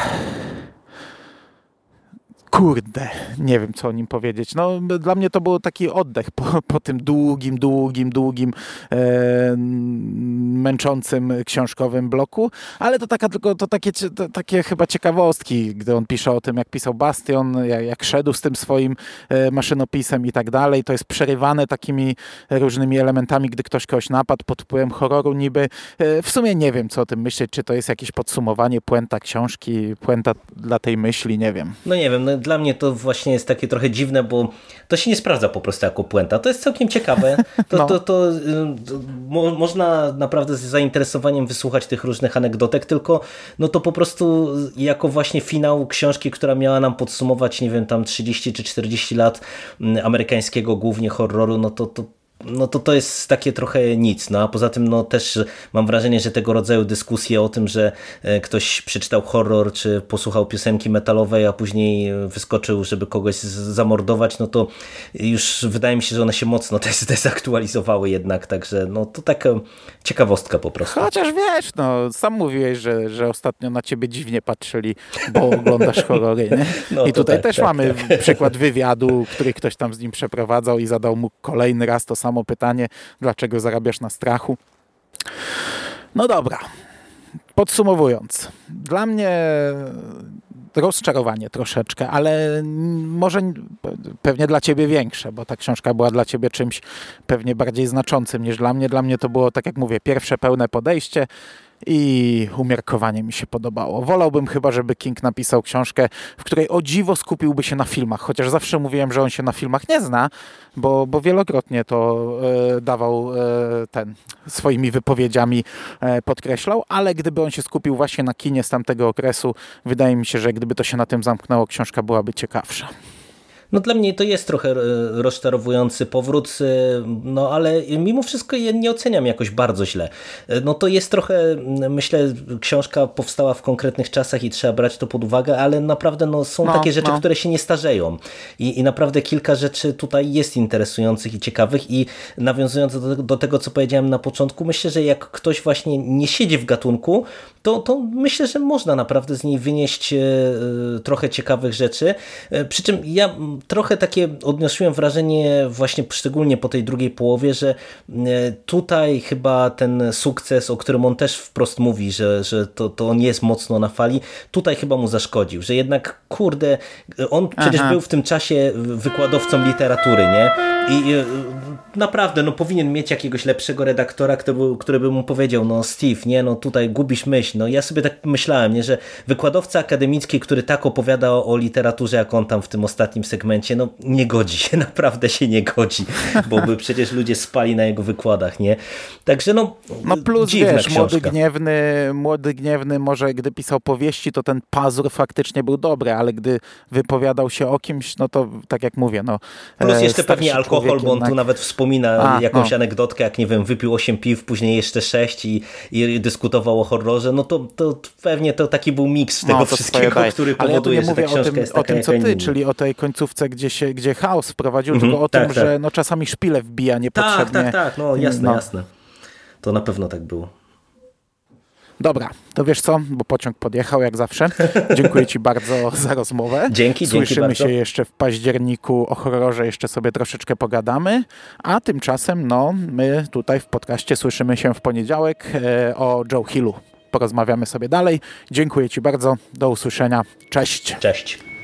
Kurde, nie wiem co o nim powiedzieć. No, dla mnie to był taki oddech po, po tym długim, długim, długim, e, męczącym książkowym bloku, ale to taka tylko to takie, to, takie chyba ciekawostki, gdy on pisze o tym, jak pisał Bastion, jak, jak szedł z tym swoim e, maszynopisem i tak dalej. To jest przerywane takimi różnymi elementami, gdy ktoś kogoś napadł pod wpływem horroru niby. E, w sumie nie wiem, co o tym myśleć, czy to jest jakieś podsumowanie, puenta książki, puenta dla tej myśli, nie wiem.
No nie wiem, no dla mnie to właśnie jest takie trochę dziwne, bo to się nie sprawdza po prostu jako puenta. To jest całkiem ciekawe. To, no. to, to, to mo, można naprawdę z zainteresowaniem wysłuchać tych różnych anegdotek, tylko no to po prostu jako właśnie finał książki, która miała nam podsumować, nie wiem, tam 30 czy 40 lat amerykańskiego głównie horroru, no to, to no to to jest takie trochę nic. No a poza tym no też mam wrażenie, że tego rodzaju dyskusje o tym, że e, ktoś przeczytał horror, czy posłuchał piosenki metalowej, a później wyskoczył, żeby kogoś zamordować, no to już wydaje mi się, że one się mocno też zdezaktualizowały jednak, także no to taka ciekawostka po prostu.
Chociaż wiesz, no sam mówiłeś, że, że ostatnio na ciebie dziwnie patrzyli, bo oglądasz horrory, nie? No I tutaj tak, też tak, mamy tak. przykład wywiadu, który ktoś tam z nim przeprowadzał i zadał mu kolejny raz to samo samo pytanie, dlaczego zarabiasz na strachu? No dobra. Podsumowując, dla mnie rozczarowanie troszeczkę, ale może pewnie dla ciebie większe, bo ta książka była dla ciebie czymś pewnie bardziej znaczącym niż dla mnie. Dla mnie to było, tak jak mówię, pierwsze pełne podejście i umiarkowanie mi się podobało. Wolałbym chyba, żeby King napisał książkę, w której o dziwo skupiłby się na filmach, chociaż zawsze mówiłem, że on się na filmach nie zna, bo, bo wielokrotnie to e, dawał e, ten swoimi wypowiedziami e, podkreślał, ale gdyby on się skupił właśnie na kinie z tamtego okresu, wydaje mi się, że gdyby to się na tym zamknęło, książka byłaby ciekawsza.
No dla mnie to jest trochę e, rozczarowujący powrót, e, no ale mimo wszystko je nie oceniam jakoś bardzo źle. E, no to jest trochę, myślę, książka powstała w konkretnych czasach i trzeba brać to pod uwagę, ale naprawdę no, są no, takie rzeczy, no. które się nie starzeją. I, I naprawdę kilka rzeczy tutaj jest interesujących i ciekawych i nawiązując do, do tego, co powiedziałem na początku, myślę, że jak ktoś właśnie nie siedzi w gatunku, to, to myślę, że można naprawdę z niej wynieść trochę ciekawych rzeczy. Przy czym ja trochę takie odniosłem wrażenie właśnie szczególnie po tej drugiej połowie, że e, tutaj chyba ten sukces, o którym on też wprost mówi, że, że to, to on jest mocno na fali, tutaj chyba mu zaszkodził, że jednak kurde, on przecież Aha. był w tym czasie wykładowcą literatury, nie? I e, naprawdę, no powinien mieć jakiegoś lepszego redaktora, który by, który by mu powiedział, no Steve, nie, no tutaj gubisz myśl. No ja sobie tak myślałem, nie, że wykładowca akademicki, który tak opowiada o, o literaturze, jak on tam w tym ostatnim segmencie, no nie godzi się, naprawdę się nie godzi, bo by przecież ludzie spali na jego wykładach, nie? Także no,
no plus dziwna wiesz, książka. młody gniewny, młody gniewny może gdy pisał powieści, to ten pazur faktycznie był dobry, ale gdy wypowiadał się o kimś, no to tak jak mówię, no
Plus jeszcze pewnie alkohol, bo on tu nawet wspomina A, jakąś no. anegdotkę, jak nie wiem, wypił 8 piw, później jeszcze 6 i, i dyskutował o horrorze, no to, to pewnie to taki był miks tego no, wszystkiego, który powoduje, ja że ta książka tym, jest taka
o tym, co ty, czyli o tej końcówce, gdzie, się, gdzie chaos wprowadził, -hmm, tylko o tak, tym, tak. że no, czasami szpile wbija niepotrzebnie.
Tak, tak, tak, no jasne, no. jasne. To na pewno tak było.
Dobra, to wiesz co, bo pociąg podjechał jak zawsze. Dziękuję Ci bardzo za rozmowę.
Dzięki,
Słyszymy
dzięki
się jeszcze w październiku o horrorze, jeszcze sobie troszeczkę pogadamy, a tymczasem no, my tutaj w podcaście słyszymy się w poniedziałek e, o Joe Hillu. Porozmawiamy sobie dalej. Dziękuję Ci bardzo, do usłyszenia. Cześć.
Cześć.